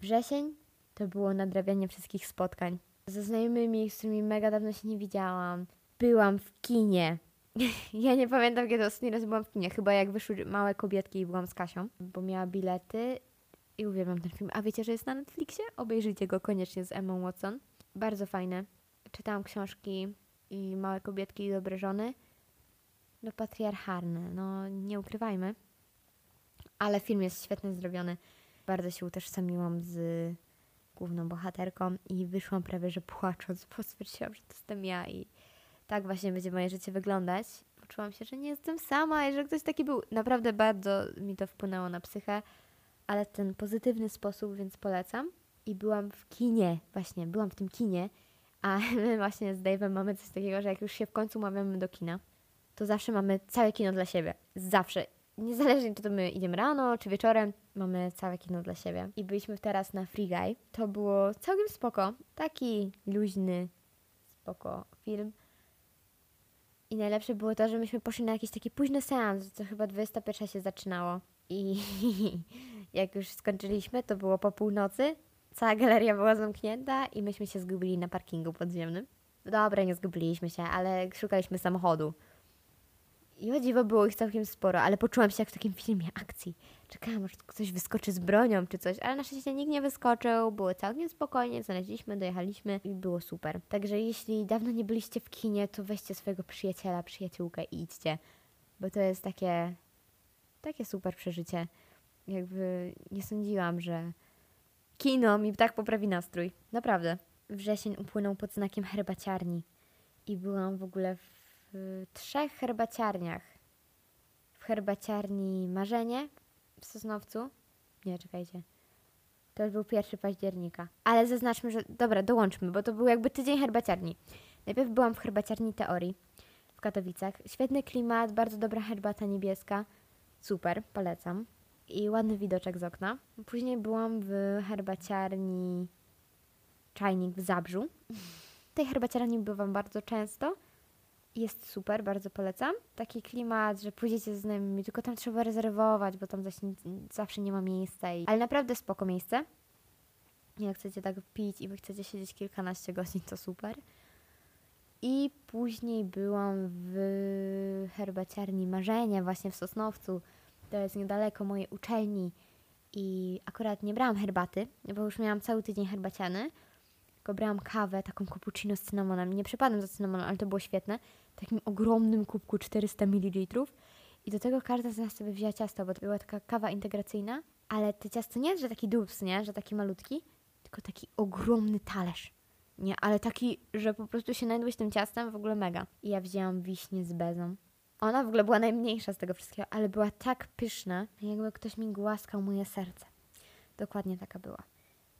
Wrzesień to było nadrabianie wszystkich spotkań, ze znajomymi, z którymi mega dawno się nie widziałam. Byłam w kinie. ja nie pamiętam, kiedy ostatni raz byłam w kinie. Chyba jak wyszły małe kobietki i byłam z Kasią, bo miała bilety i uwielbiam ten film. A wiecie, że jest na Netflixie? Obejrzyjcie go koniecznie z Emma Watson. Bardzo fajne. Czytałam książki i Małe kobietki i dobre żony. No patriarchalne, no nie ukrywajmy. Ale film jest świetnie zrobiony. Bardzo się utożsamiłam z główną bohaterką i wyszłam prawie, że płacząc, bo stwierdziłam, że to jestem ja i tak właśnie będzie moje życie wyglądać. Poczułam się, że nie jestem sama i że ktoś taki był. Naprawdę bardzo mi to wpłynęło na psychę, ale w ten pozytywny sposób, więc polecam. I byłam w kinie, właśnie, byłam w tym kinie, a my właśnie z Dave'em mamy coś takiego, że jak już się w końcu umawiamy do kina, to zawsze mamy całe kino dla siebie. Zawsze. Niezależnie czy to my idziemy rano, czy wieczorem, mamy całe kino dla siebie. I byliśmy teraz na Free Guy. To było całkiem spoko. Taki luźny, spoko film. I najlepsze było to, że myśmy poszli na jakiś taki późny seans, co chyba 21 się zaczynało. I jak już skończyliśmy, to było po północy. Cała galeria była zamknięta i myśmy się zgubili na parkingu podziemnym. Dobra, nie zgubiliśmy się, ale szukaliśmy samochodu. I o dziwo było ich całkiem sporo, ale poczułam się jak w takim filmie akcji. Czekałam, aż ktoś wyskoczy z bronią czy coś, ale na szczęście nikt nie wyskoczył, było całkiem spokojnie, znaleźliśmy, dojechaliśmy i było super. Także jeśli dawno nie byliście w kinie, to weźcie swojego przyjaciela, przyjaciółkę i idźcie, bo to jest takie, takie super przeżycie. Jakby nie sądziłam, że kino mi tak poprawi nastrój. Naprawdę. Wrzesień upłynął pod znakiem herbaciarni i byłam w ogóle w w trzech herbaciarniach. W herbaciarni Marzenie w Sosnowcu. Nie, czekajcie. To już był pierwszy października. Ale zaznaczmy, że... Dobra, dołączmy, bo to był jakby tydzień herbaciarni. Najpierw byłam w herbaciarni Teorii w Katowicach. Świetny klimat, bardzo dobra herbata niebieska. Super, polecam. I ładny widoczek z okna. Później byłam w herbaciarni Czajnik w Zabrzu. W tej herbaciarni bywam bardzo często jest super, bardzo polecam. Taki klimat, że pójdziecie z znajomymi, tylko tam trzeba rezerwować, bo tam zawsze nie ma miejsca. I... Ale naprawdę spoko miejsce. Jak chcecie tak pić i wy chcecie siedzieć kilkanaście godzin, to super. I później byłam w herbaciarni Marzenia, właśnie w Sosnowcu. To jest niedaleko mojej uczelni. I akurat nie brałam herbaty, bo już miałam cały tydzień herbaciany tylko brałam kawę, taką cappuccino z cynamonem. Nie przepadam za cynamonem, ale to było świetne. W takim ogromnym kubku 400 ml. I do tego każda z nas sobie wzięła ciasto, bo to była taka kawa integracyjna. Ale te ciasto nie jest, że taki dubs, nie? Że taki malutki, tylko taki ogromny talerz. Nie, ale taki, że po prostu się najdłeś tym ciastem, w ogóle mega. I ja wzięłam wiśnię z bezą. Ona w ogóle była najmniejsza z tego wszystkiego, ale była tak pyszna, jakby ktoś mi głaskał moje serce. Dokładnie taka była.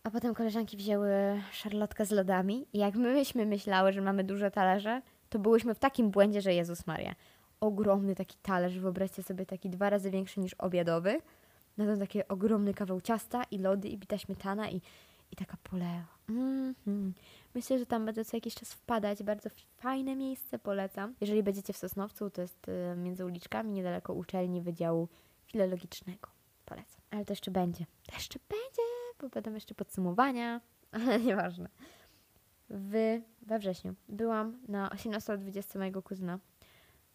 A potem koleżanki wzięły szarlotkę z lodami i jak myśmy myślały, że mamy duże talerze, to byłyśmy w takim błędzie, że Jezus Maria. Ogromny taki talerz, wyobraźcie sobie taki dwa razy większy niż obiadowy. Na to taki ogromny kawał ciasta i lody i bita śmietana i, i taka polewa. Mm -hmm. Myślę, że tam będę co jakiś czas wpadać. Bardzo fajne miejsce, polecam. Jeżeli będziecie w Sosnowcu, to jest y, między uliczkami, niedaleko uczelni Wydziału Filologicznego. Polecam. Ale to jeszcze będzie. To jeszcze będzie bo będą jeszcze podsumowania, ale nieważne. W, we wrześniu byłam na 18-20 mojego kuzyna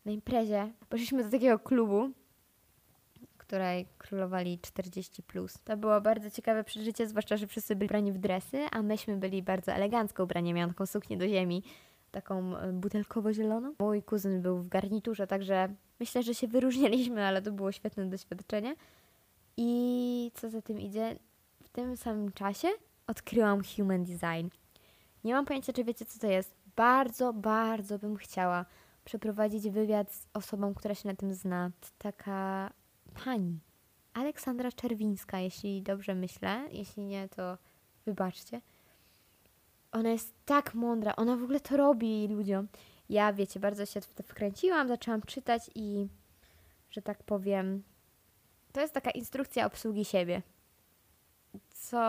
na imprezie. Poszliśmy do takiego klubu, której królowali 40+. Plus. To było bardzo ciekawe przeżycie, zwłaszcza, że wszyscy byli ubrani w dresy, a myśmy byli bardzo elegancko ubrani. Miałam taką suknię do ziemi, taką e, butelkowo-zieloną. Mój kuzyn był w garniturze, także myślę, że się wyróżnialiśmy, ale to było świetne doświadczenie. I co za tym idzie, tym samym czasie odkryłam Human Design. Nie mam pojęcia, czy wiecie, co to jest. Bardzo, bardzo bym chciała przeprowadzić wywiad z osobą, która się na tym zna. Taka pani. Aleksandra Czerwińska, jeśli dobrze myślę. Jeśli nie, to wybaczcie. Ona jest tak mądra. Ona w ogóle to robi ludziom. Ja, wiecie, bardzo się w to wkręciłam, zaczęłam czytać i, że tak powiem, to jest taka instrukcja obsługi siebie co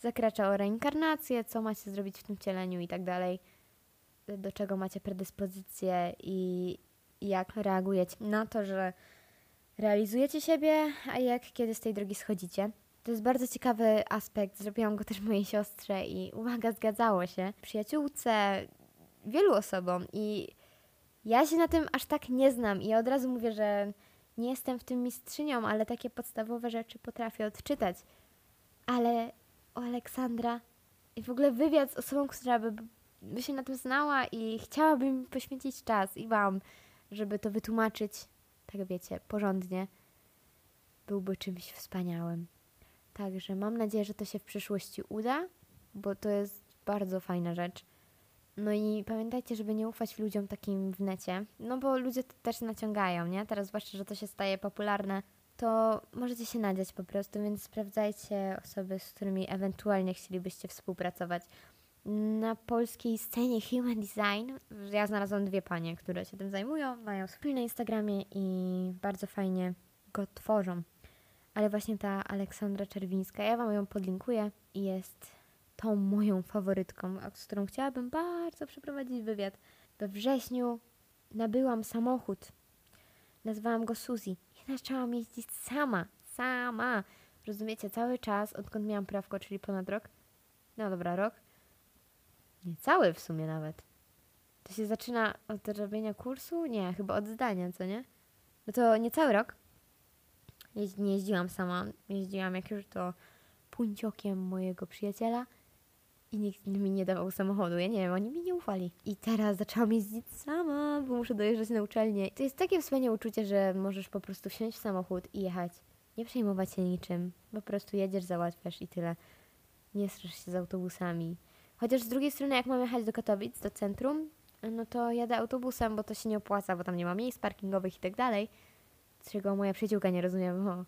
zakracza o reinkarnację, co macie zrobić w tym cieleniu i tak dalej, do czego macie predyspozycje i jak reagujecie na to, że realizujecie siebie, a jak kiedy z tej drogi schodzicie. To jest bardzo ciekawy aspekt, zrobiłam go też mojej siostrze i uwaga, zgadzało się. Przyjaciółce, wielu osobom i ja się na tym aż tak nie znam i od razu mówię, że nie jestem w tym mistrzynią, ale takie podstawowe rzeczy potrafię odczytać ale o Aleksandra i w ogóle wywiad z osobą, która by, by się na tym znała i chciałabym poświęcić czas i Wam, żeby to wytłumaczyć, tak wiecie, porządnie, byłby czymś wspaniałym. Także mam nadzieję, że to się w przyszłości uda, bo to jest bardzo fajna rzecz. No i pamiętajcie, żeby nie ufać ludziom takim w necie, no bo ludzie też naciągają, nie? Teraz zwłaszcza, że to się staje popularne, to możecie się nadziać po prostu, więc sprawdzajcie osoby, z którymi ewentualnie chcielibyście współpracować. Na polskiej scenie Human Design ja znalazłam dwie panie, które się tym zajmują, mają swój na Instagramie i bardzo fajnie go tworzą. Ale właśnie ta Aleksandra Czerwińska, ja Wam ją podlinkuję i jest tą moją faworytką, z którą chciałabym bardzo przeprowadzić wywiad. We wrześniu nabyłam samochód. Nazwałam go Suzy zaczęłam jeździć sama, sama. Rozumiecie, cały czas, odkąd miałam prawko, czyli ponad rok. No dobra, rok. Nie cały w sumie nawet. To się zaczyna od robienia kursu? Nie, chyba od zdania, co nie? No to nie cały rok. Jeździ, nie jeździłam sama. Jeździłam jak już to punciokiem mojego przyjaciela i nikt mi nie dawał samochodu. Ja nie wiem, oni mi nie ufali. I teraz zaczęłam jeździć sama, bo muszę dojeżdżać na uczelnię. To jest takie wspaniałe uczucie, że możesz po prostu wsiąść w samochód i jechać. Nie przejmować się niczym. Po prostu jedziesz, załatwiasz i tyle. Nie strasz się z autobusami. Chociaż z drugiej strony, jak mam jechać do Katowic, do centrum, no to jadę autobusem, bo to się nie opłaca, bo tam nie ma miejsc parkingowych i tak dalej. Czego moja przyjaciółka nie rozumie, bo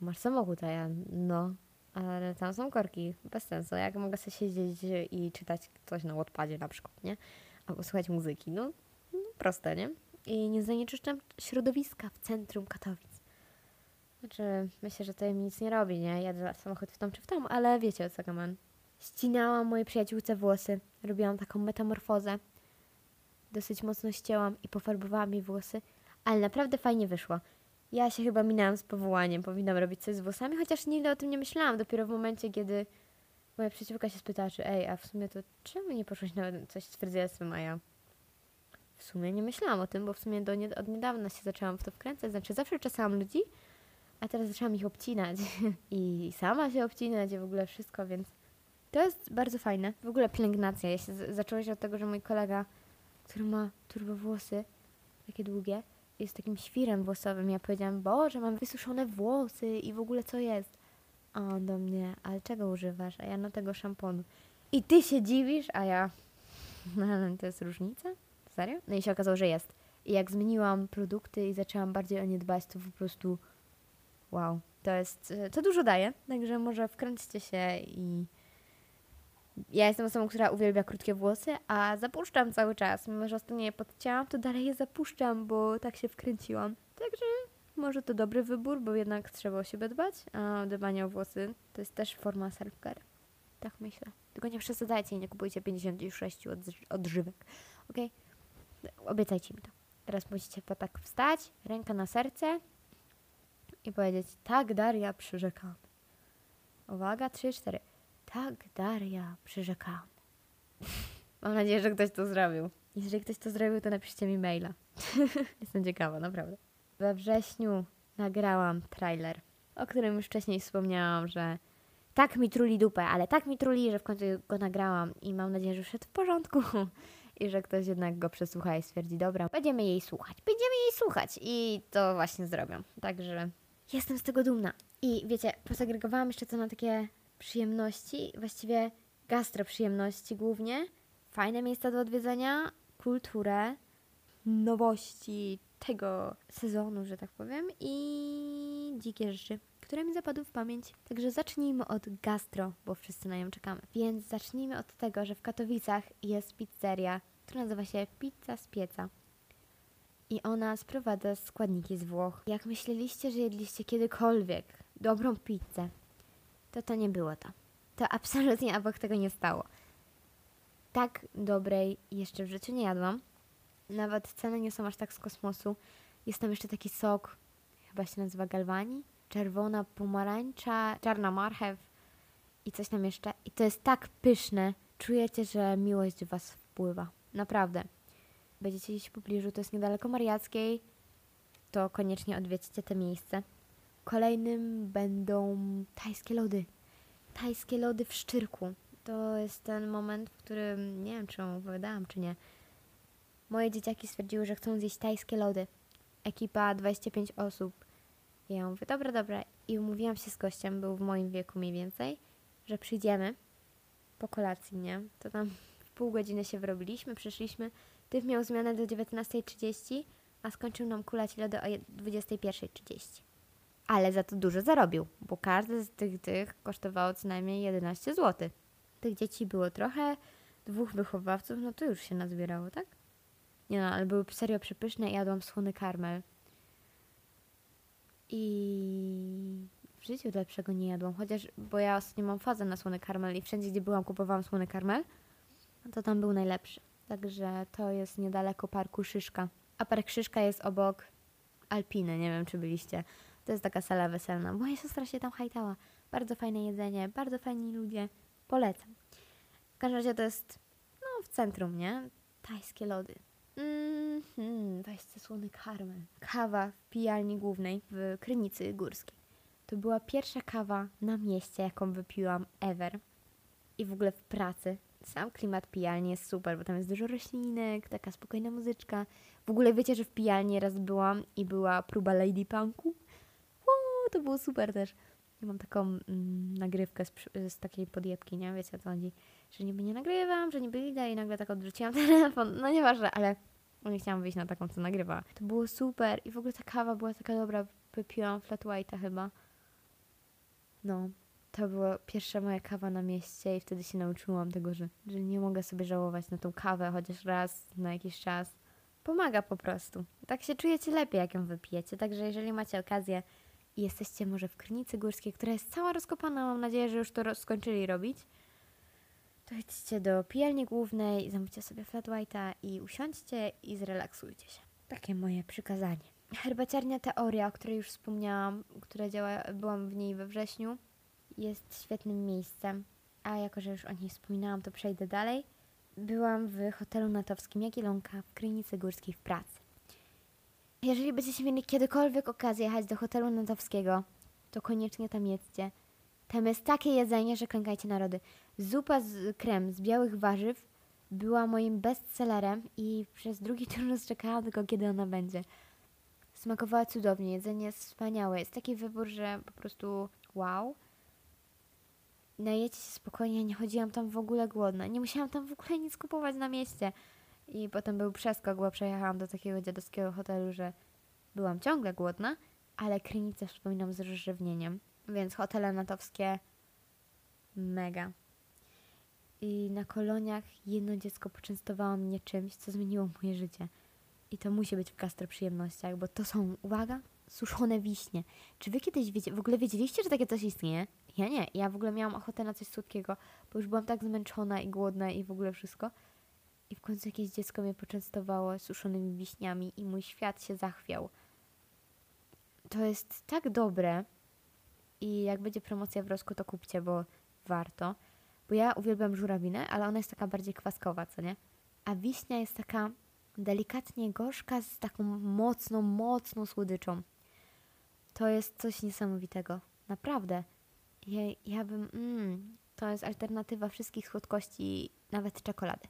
masz samochód, a ja no, ale tam są korki, bez sensu. Jak mogę sobie siedzieć i czytać coś na Wattpadzie na przykład, nie? Albo słuchać muzyki, no, no proste, nie? I nie zanieczyszczam środowiska w centrum Katowic. Znaczy, myślę, że to mi nic nie robi, nie? Jadę samochód w tam czy w tam, ale wiecie o co gaman. Ścinałam mojej przyjaciółce włosy, robiłam taką metamorfozę. Dosyć mocno ścięłam i pofarbowałam jej włosy, ale naprawdę fajnie wyszło. Ja się chyba minęłam z powołaniem, powinnam robić coś z włosami, chociaż nigdy o tym nie myślałam. Dopiero w momencie, kiedy moja przyjaciółka się spytała, czy ej, a w sumie to czemu nie poszłaś na coś z fryzjerstwem, a ja w sumie nie myślałam o tym, bo w sumie do nie, od niedawna się zaczęłam w to wkręcać. Znaczy zawsze czasałam ludzi, a teraz zaczęłam ich obcinać i sama się obcinać i w ogóle wszystko, więc to jest bardzo fajne. W ogóle pielęgnacja. Ja się zaczęło się od tego, że mój kolega, który ma turbo włosy, takie długie, jest takim świrem włosowym. Ja powiedziałam, Boże, mam wysuszone włosy i w ogóle co jest? A on do mnie, ale czego używasz? A ja no tego szamponu. I ty się dziwisz, a ja, no to jest różnica? Serio? No i się okazało, że jest. I jak zmieniłam produkty i zaczęłam bardziej o nie dbać, to po prostu wow, to jest, to dużo daje, także może wkręćcie się i ja jestem osobą, która uwielbia krótkie włosy, a zapuszczam cały czas. Mimo, że ostatnio je podcięłam, to dalej je zapuszczam, bo tak się wkręciłam. Także może to dobry wybór, bo jednak trzeba o siebie dbać, a dbanie o włosy to jest też forma self-care. Tak myślę. Tylko nie przesadzajcie nie kupujcie 56 odżywek. Ok? Obiecajcie mi to. Teraz musicie po tak wstać, ręka na serce i powiedzieć tak, Daria, przyrzekam. Uwaga, 3, 4. Tak, Daria, przyrzekam. Mam nadzieję, że ktoś to zrobił. Jeżeli ktoś to zrobił, to napiszcie mi maila. Jestem ciekawa, naprawdę. We wrześniu nagrałam trailer, o którym już wcześniej wspomniałam, że tak mi truli dupę, ale tak mi truli, że w końcu go nagrałam i mam nadzieję, że wszedł w porządku i że ktoś jednak go przesłucha i stwierdzi, dobra, będziemy jej słuchać, będziemy jej słuchać i to właśnie zrobią. Także jestem z tego dumna. I wiecie, posegregowałam jeszcze co na takie przyjemności, właściwie gastroprzyjemności głównie, fajne miejsca do odwiedzenia, kulturę, nowości tego sezonu, że tak powiem, i dzikie rzeczy, które mi zapadły w pamięć. Także zacznijmy od gastro, bo wszyscy na nią czekamy. Więc zacznijmy od tego, że w Katowicach jest pizzeria, która nazywa się Pizza z Pieca. I ona sprowadza składniki z Włoch. Jak myśleliście, że jedliście kiedykolwiek dobrą pizzę, to to nie było to. To absolutnie obok tego nie stało. Tak dobrej jeszcze w życiu nie jadłam. Nawet ceny nie są aż tak z kosmosu. Jest tam jeszcze taki sok, chyba się nazywa galwani, czerwona pomarańcza, czarna marchew i coś tam jeszcze. I to jest tak pyszne. Czujecie, że miłość w was wpływa. Naprawdę. Będziecie gdzieś w pobliżu, to jest niedaleko Mariackiej, to koniecznie odwiedźcie te miejsce. Kolejnym będą tajskie lody. Tajskie lody w Szczyrku. To jest ten moment, w którym nie wiem, czy opowiadałam, czy nie. Moje dzieciaki stwierdziły, że chcą zjeść tajskie lody. Ekipa 25 osób. Ja mówię, dobra, dobra. I umówiłam się z gościem, był w moim wieku mniej więcej, że przyjdziemy po kolacji, nie? To tam pół godziny się wyrobiliśmy, przyszliśmy. Tyw miał zmianę do 19.30, a skończył nam kulać lody o 21.30 ale za to dużo zarobił, bo każdy z tych tych kosztowało co najmniej 11 zł. Tych dzieci było trochę, dwóch wychowawców, no to już się nazbierało, tak? Nie no, ale były serio przepyszne i jadłam słony karmel. I w życiu lepszego nie jadłam. Chociaż, bo ja ostatnio mam fazę na słony karmel i wszędzie, gdzie byłam, kupowałam słony karmel, to tam był najlepszy. Także to jest niedaleko parku Szyszka. A park Szyszka jest obok Alpiny, nie wiem czy byliście. To jest taka sala weselna. Moja siostra się tam hajtała. Bardzo fajne jedzenie, bardzo fajni ludzie. Polecam. W każdym razie to jest no, w centrum, nie? Tajskie lody. Mm-hmm, weźcie słony karmel. Kawa w pijalni głównej w Krynicy Górskiej. To była pierwsza kawa na mieście, jaką wypiłam ever. I w ogóle w pracy. Sam klimat pijalni jest super, bo tam jest dużo roślinek, taka spokojna muzyczka. W ogóle wiecie, że w pijalni raz byłam i była próba Lady Punku? To było super też. Ja mam taką mm, nagrywkę z, z, takiej podjebki, nie? Wiecie o co chodzi? Że niby nie nagrywam, że niby idę i nagle tak odwróciłam telefon. No nieważne, ale nie chciałam wyjść na taką, co nagrywa. To było super i w ogóle ta kawa była taka dobra. Wypiłam flat white'a chyba. No, to była pierwsza moja kawa na mieście i wtedy się nauczyłam tego, że, że nie mogę sobie żałować na tą kawę chociaż raz na jakiś czas. Pomaga po prostu. Tak się czujecie lepiej, jak ją wypijecie. Także jeżeli macie okazję i jesteście może w Krynicy Górskiej, która jest cała rozkopana, mam nadzieję, że już to skończyli robić, to idźcie do pijalni głównej, zamówcie sobie flat white'a i usiądźcie i zrelaksujcie się. Takie moje przykazanie. Herbaciarnia Teoria, o której już wspomniałam, która działa, byłam w niej we wrześniu, jest świetnym miejscem. A jako, że już o niej wspominałam, to przejdę dalej. Byłam w hotelu natowskim Jagiellonka w Krynicy Górskiej w pracy. Jeżeli będziecie mieli kiedykolwiek okazję jechać do hotelu natowskiego, to koniecznie tam jedźcie. Tam jest takie jedzenie, że klękajcie narody. Zupa z krem z białych warzyw była moim bestsellerem i przez drugi turnus czekałam tylko, kiedy ona będzie. Smakowała cudownie, jedzenie jest wspaniałe. Jest taki wybór, że po prostu wow. Najecie się spokojnie, nie chodziłam tam w ogóle głodna. Nie musiałam tam w ogóle nic kupować na mieście. I potem był przeskok, bo przejechałam do takiego dziadowskiego hotelu, że byłam ciągle głodna, ale Krynicę wspominam z rozrzewnieniem. Więc hotele natowskie mega. I na koloniach jedno dziecko poczęstowało mnie czymś, co zmieniło moje życie. I to musi być w gastroprzyjemnościach, bo to są, uwaga, suszone wiśnie. Czy wy kiedyś wiecie, w ogóle wiedzieliście, że takie coś istnieje? Ja nie. Ja w ogóle miałam ochotę na coś słodkiego, bo już byłam tak zmęczona i głodna i w ogóle wszystko. I w końcu jakieś dziecko mnie poczęstowało suszonymi wiśniami i mój świat się zachwiał. To jest tak dobre i jak będzie promocja w Rosku, to kupcie, bo warto. Bo ja uwielbiam żurawinę, ale ona jest taka bardziej kwaskowa, co nie? A wiśnia jest taka delikatnie gorzka z taką mocną, mocną słodyczą. To jest coś niesamowitego. Naprawdę. Ja, ja bym... Mm, to jest alternatywa wszystkich słodkości, nawet czekolady.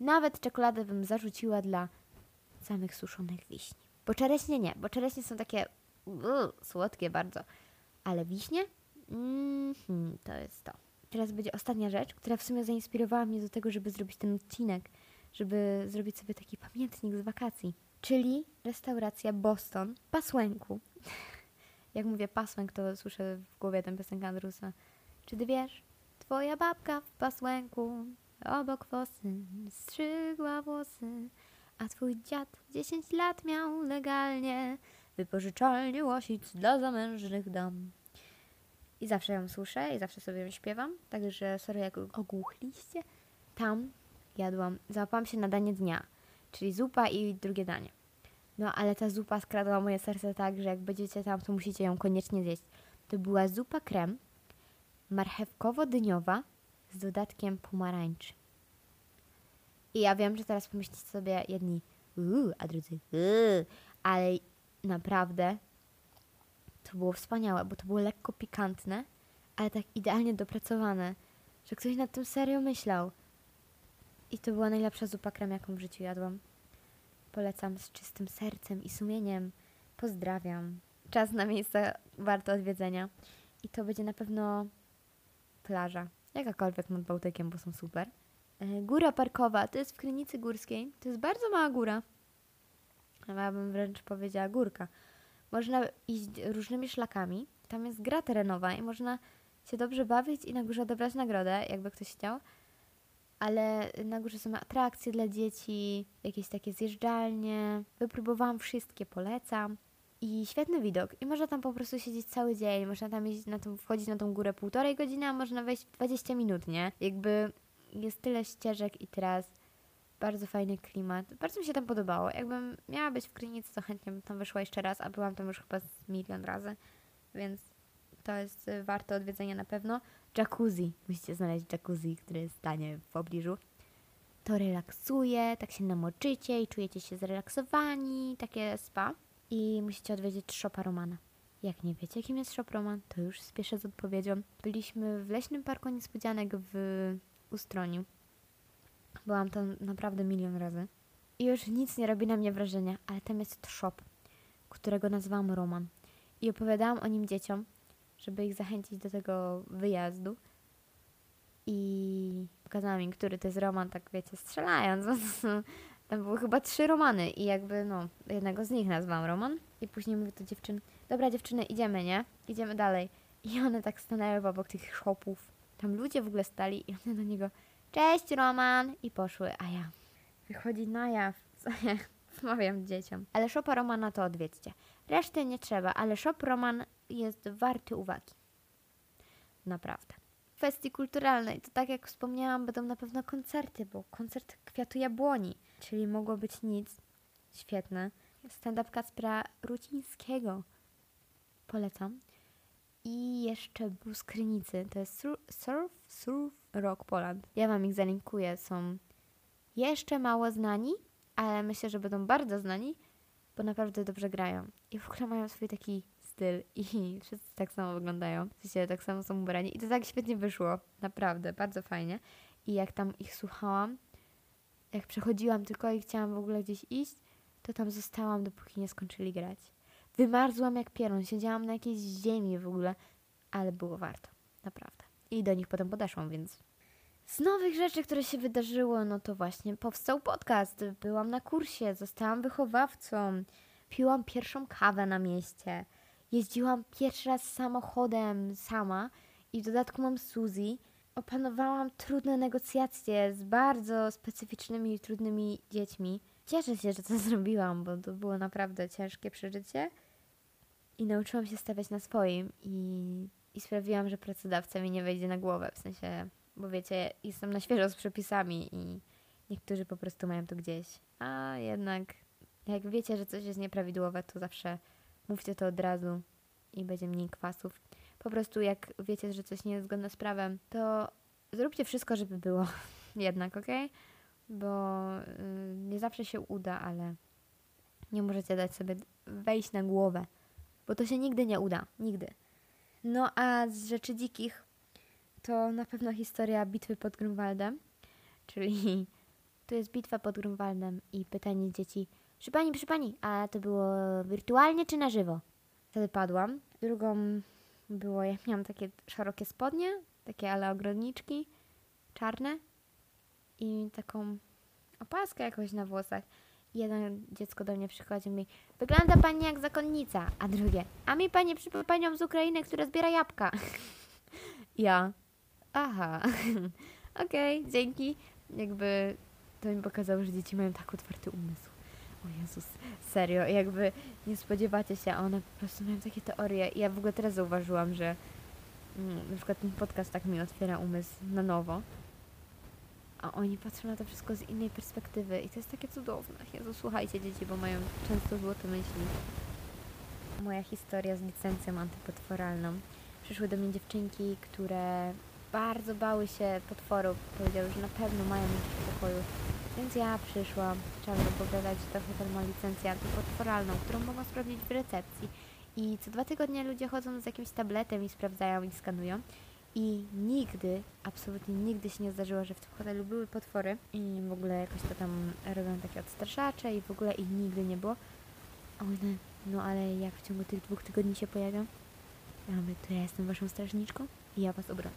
Nawet czekoladę bym zarzuciła dla samych suszonych wiśni. Bo czereśnie nie, bo czereśnie są takie słodkie bardzo. Ale wiśnie? Mm, to jest to. Teraz będzie ostatnia rzecz, która w sumie zainspirowała mnie do tego, żeby zrobić ten odcinek, żeby zrobić sobie taki pamiętnik z wakacji. Czyli restauracja Boston Pasłęku. Jak mówię pasłęk, to słyszę w głowie tę piosenkę Andrusa. Czy ty wiesz? Twoja babka w pasłęku obok fosy strzygła włosy, a twój dziad 10 lat miał legalnie wypożyczalnię łosic dla zamężnych dam. I zawsze ją słyszę i zawsze sobie ją śpiewam, także sorry jak ogłuchliście. Tam jadłam, załapałam się na danie dnia, czyli zupa i drugie danie. No ale ta zupa skradła moje serce tak, że jak będziecie tam, to musicie ją koniecznie zjeść. To była zupa krem marchewkowo-dyniowa z dodatkiem pomarańczy. I ja wiem, że teraz pomyślicie sobie jedni, uuu, a drudzy, uuu, ale naprawdę to było wspaniałe, bo to było lekko pikantne, ale tak idealnie dopracowane, że ktoś nad tym serio myślał. I to była najlepsza zupa krem, jaką w życiu jadłam. Polecam z czystym sercem i sumieniem. Pozdrawiam. Czas na miejsce warto odwiedzenia. I to będzie na pewno plaża. Jakakolwiek nad Bałtykiem, bo są super. E, góra parkowa, to jest w Krynicy Górskiej. To jest bardzo mała góra. Ja bym wręcz powiedziała górka. Można iść różnymi szlakami. Tam jest gra terenowa i można się dobrze bawić i na górze odebrać nagrodę, jakby ktoś chciał. Ale na górze są atrakcje dla dzieci, jakieś takie zjeżdżalnie. Wypróbowałam wszystkie, polecam. I świetny widok. I można tam po prostu siedzieć cały dzień, można tam na tą, wchodzić na tą górę półtorej godziny, a można wejść w 20 minut, nie? Jakby jest tyle ścieżek i tras. Bardzo fajny klimat. Bardzo mi się tam podobało. Jakbym miała być w Krynicy, to chętnie bym tam wyszła jeszcze raz, a byłam tam już chyba z milion razy. Więc to jest y, warte odwiedzenia na pewno. Jacuzzi. Musicie znaleźć jacuzzi, który stanie w pobliżu. To relaksuje, tak się namoczycie i czujecie się zrelaksowani. Takie spa. I musicie odwiedzić Szopa Romana. Jak nie wiecie, kim jest Shop Roman, to już spieszę z odpowiedzią. Byliśmy w Leśnym Parku Niespodzianek w Ustroniu. Byłam tam naprawdę milion razy. I już nic nie robi na mnie wrażenia, ale tam jest shop, którego nazywałam Roman. I opowiadałam o nim dzieciom, żeby ich zachęcić do tego wyjazdu. I pokazałam im, który to jest Roman, tak wiecie, strzelając. Tam były chyba trzy Romany i jakby, no, jednego z nich nazwałam Roman. I później mówię do dziewczyn, dobra dziewczyny, idziemy, nie? Idziemy dalej. I one tak stanęły obok tych shopów. Tam ludzie w ogóle stali i one do niego, cześć Roman! I poszły, a ja, wychodzi na jaw, co ja wmawiam dzieciom. Ale szopa Romana to odwiedźcie. Reszty nie trzeba, ale shop Roman jest warty uwagi. Naprawdę. Kwestii kulturalnej, to tak jak wspomniałam, będą na pewno koncerty, bo koncert Kwiatu Jabłoni, czyli mogło być nic. Świetne. Stand-up Kacpra Rucińskiego. Polecam. I jeszcze Blues Krynicy. To jest sur- Surf, Surf Rock Poland. Ja wam ich zalinkuję. Są jeszcze mało znani, ale myślę, że będą bardzo znani, bo naprawdę dobrze grają. I w ogóle mają swój taki styl i wszyscy tak samo wyglądają. W sensie tak samo są ubrani. I to tak świetnie wyszło. Naprawdę, bardzo fajnie. I jak tam ich słuchałam, jak przechodziłam tylko i chciałam w ogóle gdzieś iść, to tam zostałam, dopóki nie skończyli grać. Wymarzłam jak pieron, siedziałam na jakiejś ziemi w ogóle, ale było warto, naprawdę. I do nich potem podeszłam, więc... Z nowych rzeczy, które się wydarzyło, no to właśnie powstał podcast. Byłam na kursie, zostałam wychowawcą, piłam pierwszą kawę na mieście, jeździłam pierwszy raz samochodem sama i w dodatku mam Suzy. Opanowałam trudne negocjacje z bardzo specyficznymi i trudnymi dziećmi. Cieszę się, że to zrobiłam, bo to było naprawdę ciężkie przeżycie. I nauczyłam się stawiać na swoim i, i sprawiłam, że pracodawca mi nie wejdzie na głowę. W sensie, bo wiecie, jestem na świeżo z przepisami i niektórzy po prostu mają to gdzieś. A jednak, jak wiecie, że coś jest nieprawidłowe, to zawsze mówcie to od razu i będzie mniej kwasów. Po prostu jak wiecie, że coś nie jest zgodne z prawem, to zróbcie wszystko, żeby było jednak, ok? Bo y, nie zawsze się uda, ale nie możecie dać sobie wejść na głowę, bo to się nigdy nie uda, nigdy. No a z rzeczy dzikich to na pewno historia bitwy pod Grunwaldem, czyli to jest bitwa pod Grunwaldem i pytanie dzieci, przy pani, przy pani, a to było wirtualnie czy na żywo? Wtedy padłam. Drugą było, ja miałam takie szerokie spodnie, takie ale ogrodniczki, czarne i taką opaskę jakoś na włosach. I jedno dziecko do mnie przychodzi i mówi, wygląda pani jak zakonnica, a drugie, a mi pani przypomina panią z Ukrainy, która zbiera jabłka. ja, aha, okej, okay, dzięki. Jakby to mi pokazało, że dzieci mają tak otwarty umysł. O Jezus, serio, jakby nie spodziewacie się, a one po prostu mają takie teorie. I ja w ogóle teraz zauważyłam, że mm, na przykład ten podcast tak mi otwiera umysł na nowo. A oni patrzą na to wszystko z innej perspektywy i to jest takie cudowne. Jezu, słuchajcie dzieci, bo mają często złote myśli. Moja historia z licencją antypotworalną. Przyszły do mnie dziewczynki, które bardzo bały się potworów. Powiedziały, że na pewno mają jakieś w pokoju. Więc ja przyszłam, trzeba że to hotel ma licencję antypotworalną, którą mogą sprawdzić w recepcji. I co dwa tygodnie ludzie chodzą z jakimś tabletem i sprawdzają i skanują. I nigdy, absolutnie nigdy się nie zdarzyło, że w tym hotelu były potwory i w ogóle jakoś to tam robią takie odstraszacze i w ogóle ich nigdy nie było. One, no ale jak w ciągu tych dwóch tygodni się pojawią? Ja mówię, to ja jestem waszą strażniczką i ja was obronię.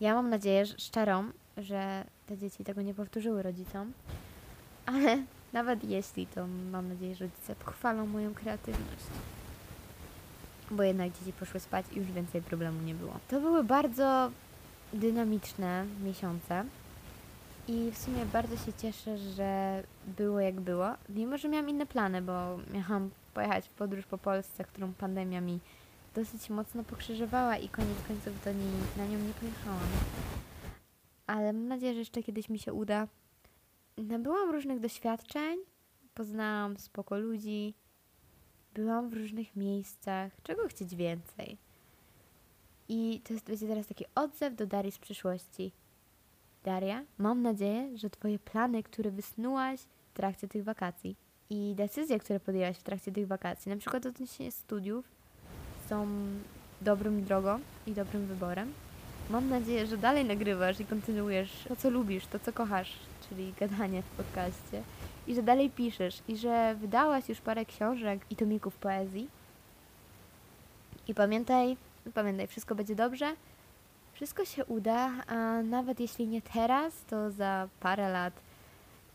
Ja mam nadzieję, że szczerą, że te dzieci tego nie powtórzyły rodzicom, ale nawet jeśli, to mam nadzieję, że rodzice pochwalą moją kreatywność. Bo jednak dzieci poszły spać i już więcej problemu nie było. To były bardzo dynamiczne miesiące i w sumie bardzo się cieszę, że było jak było, mimo że miałam inne plany, bo miałam pojechać w podróż po Polsce, którą pandemia mi dosyć mocno pokrzyżowała i koniec końców do niej, na nią nie pojechałam. Ale mam nadzieję, że jeszcze kiedyś mi się uda. Nabyłam różnych doświadczeń, poznałam spoko ludzi, byłam w różnych miejscach. Czego chcieć więcej? I to jest, będzie teraz taki odzew do Darii z przyszłości. Daria, mam nadzieję, że Twoje plany, które wysnułaś w trakcie tych wakacji i decyzje, które podjęłaś w trakcie tych wakacji, na przykład odnośnie studiów, są dobrym drogą i dobrym wyborem. Mam nadzieję, że dalej nagrywasz i kontynuujesz to, co lubisz, to, co kochasz, czyli gadanie w podcaście. I że dalej piszesz. I że wydałaś już parę książek i tomików poezji. I pamiętaj, pamiętaj, wszystko będzie dobrze. Wszystko się uda, a nawet jeśli nie teraz, to za parę lat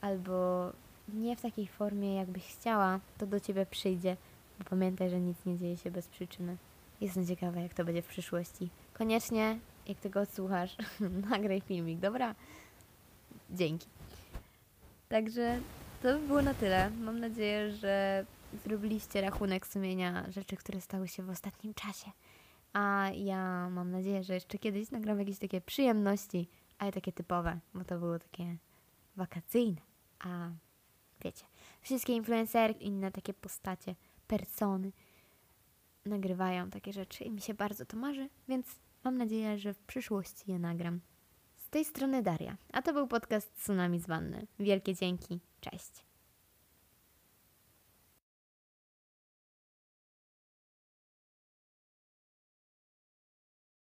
albo nie w takiej formie, jakbyś chciała, to do ciebie przyjdzie. Bo pamiętaj, że nic nie dzieje się bez przyczyny. Jestem ciekawa, jak to będzie w przyszłości. Koniecznie, jak tego odsłuchasz, nagraj filmik, dobra? Dzięki. Także to by było na tyle. Mam nadzieję, że zrobiliście rachunek sumienia rzeczy, które stały się w ostatnim czasie. A ja mam nadzieję, że jeszcze kiedyś nagram jakieś takie przyjemności, ale takie typowe, bo to było takie wakacyjne. A wiecie, wszystkie influencerki, inne takie postacie, persony nagrywają takie rzeczy i mi się bardzo to marzy, więc mam nadzieję, że w przyszłości je nagram. Z tej strony Daria, a to był podcast Tsunami z Wanny. Wielkie dzięki, cześć.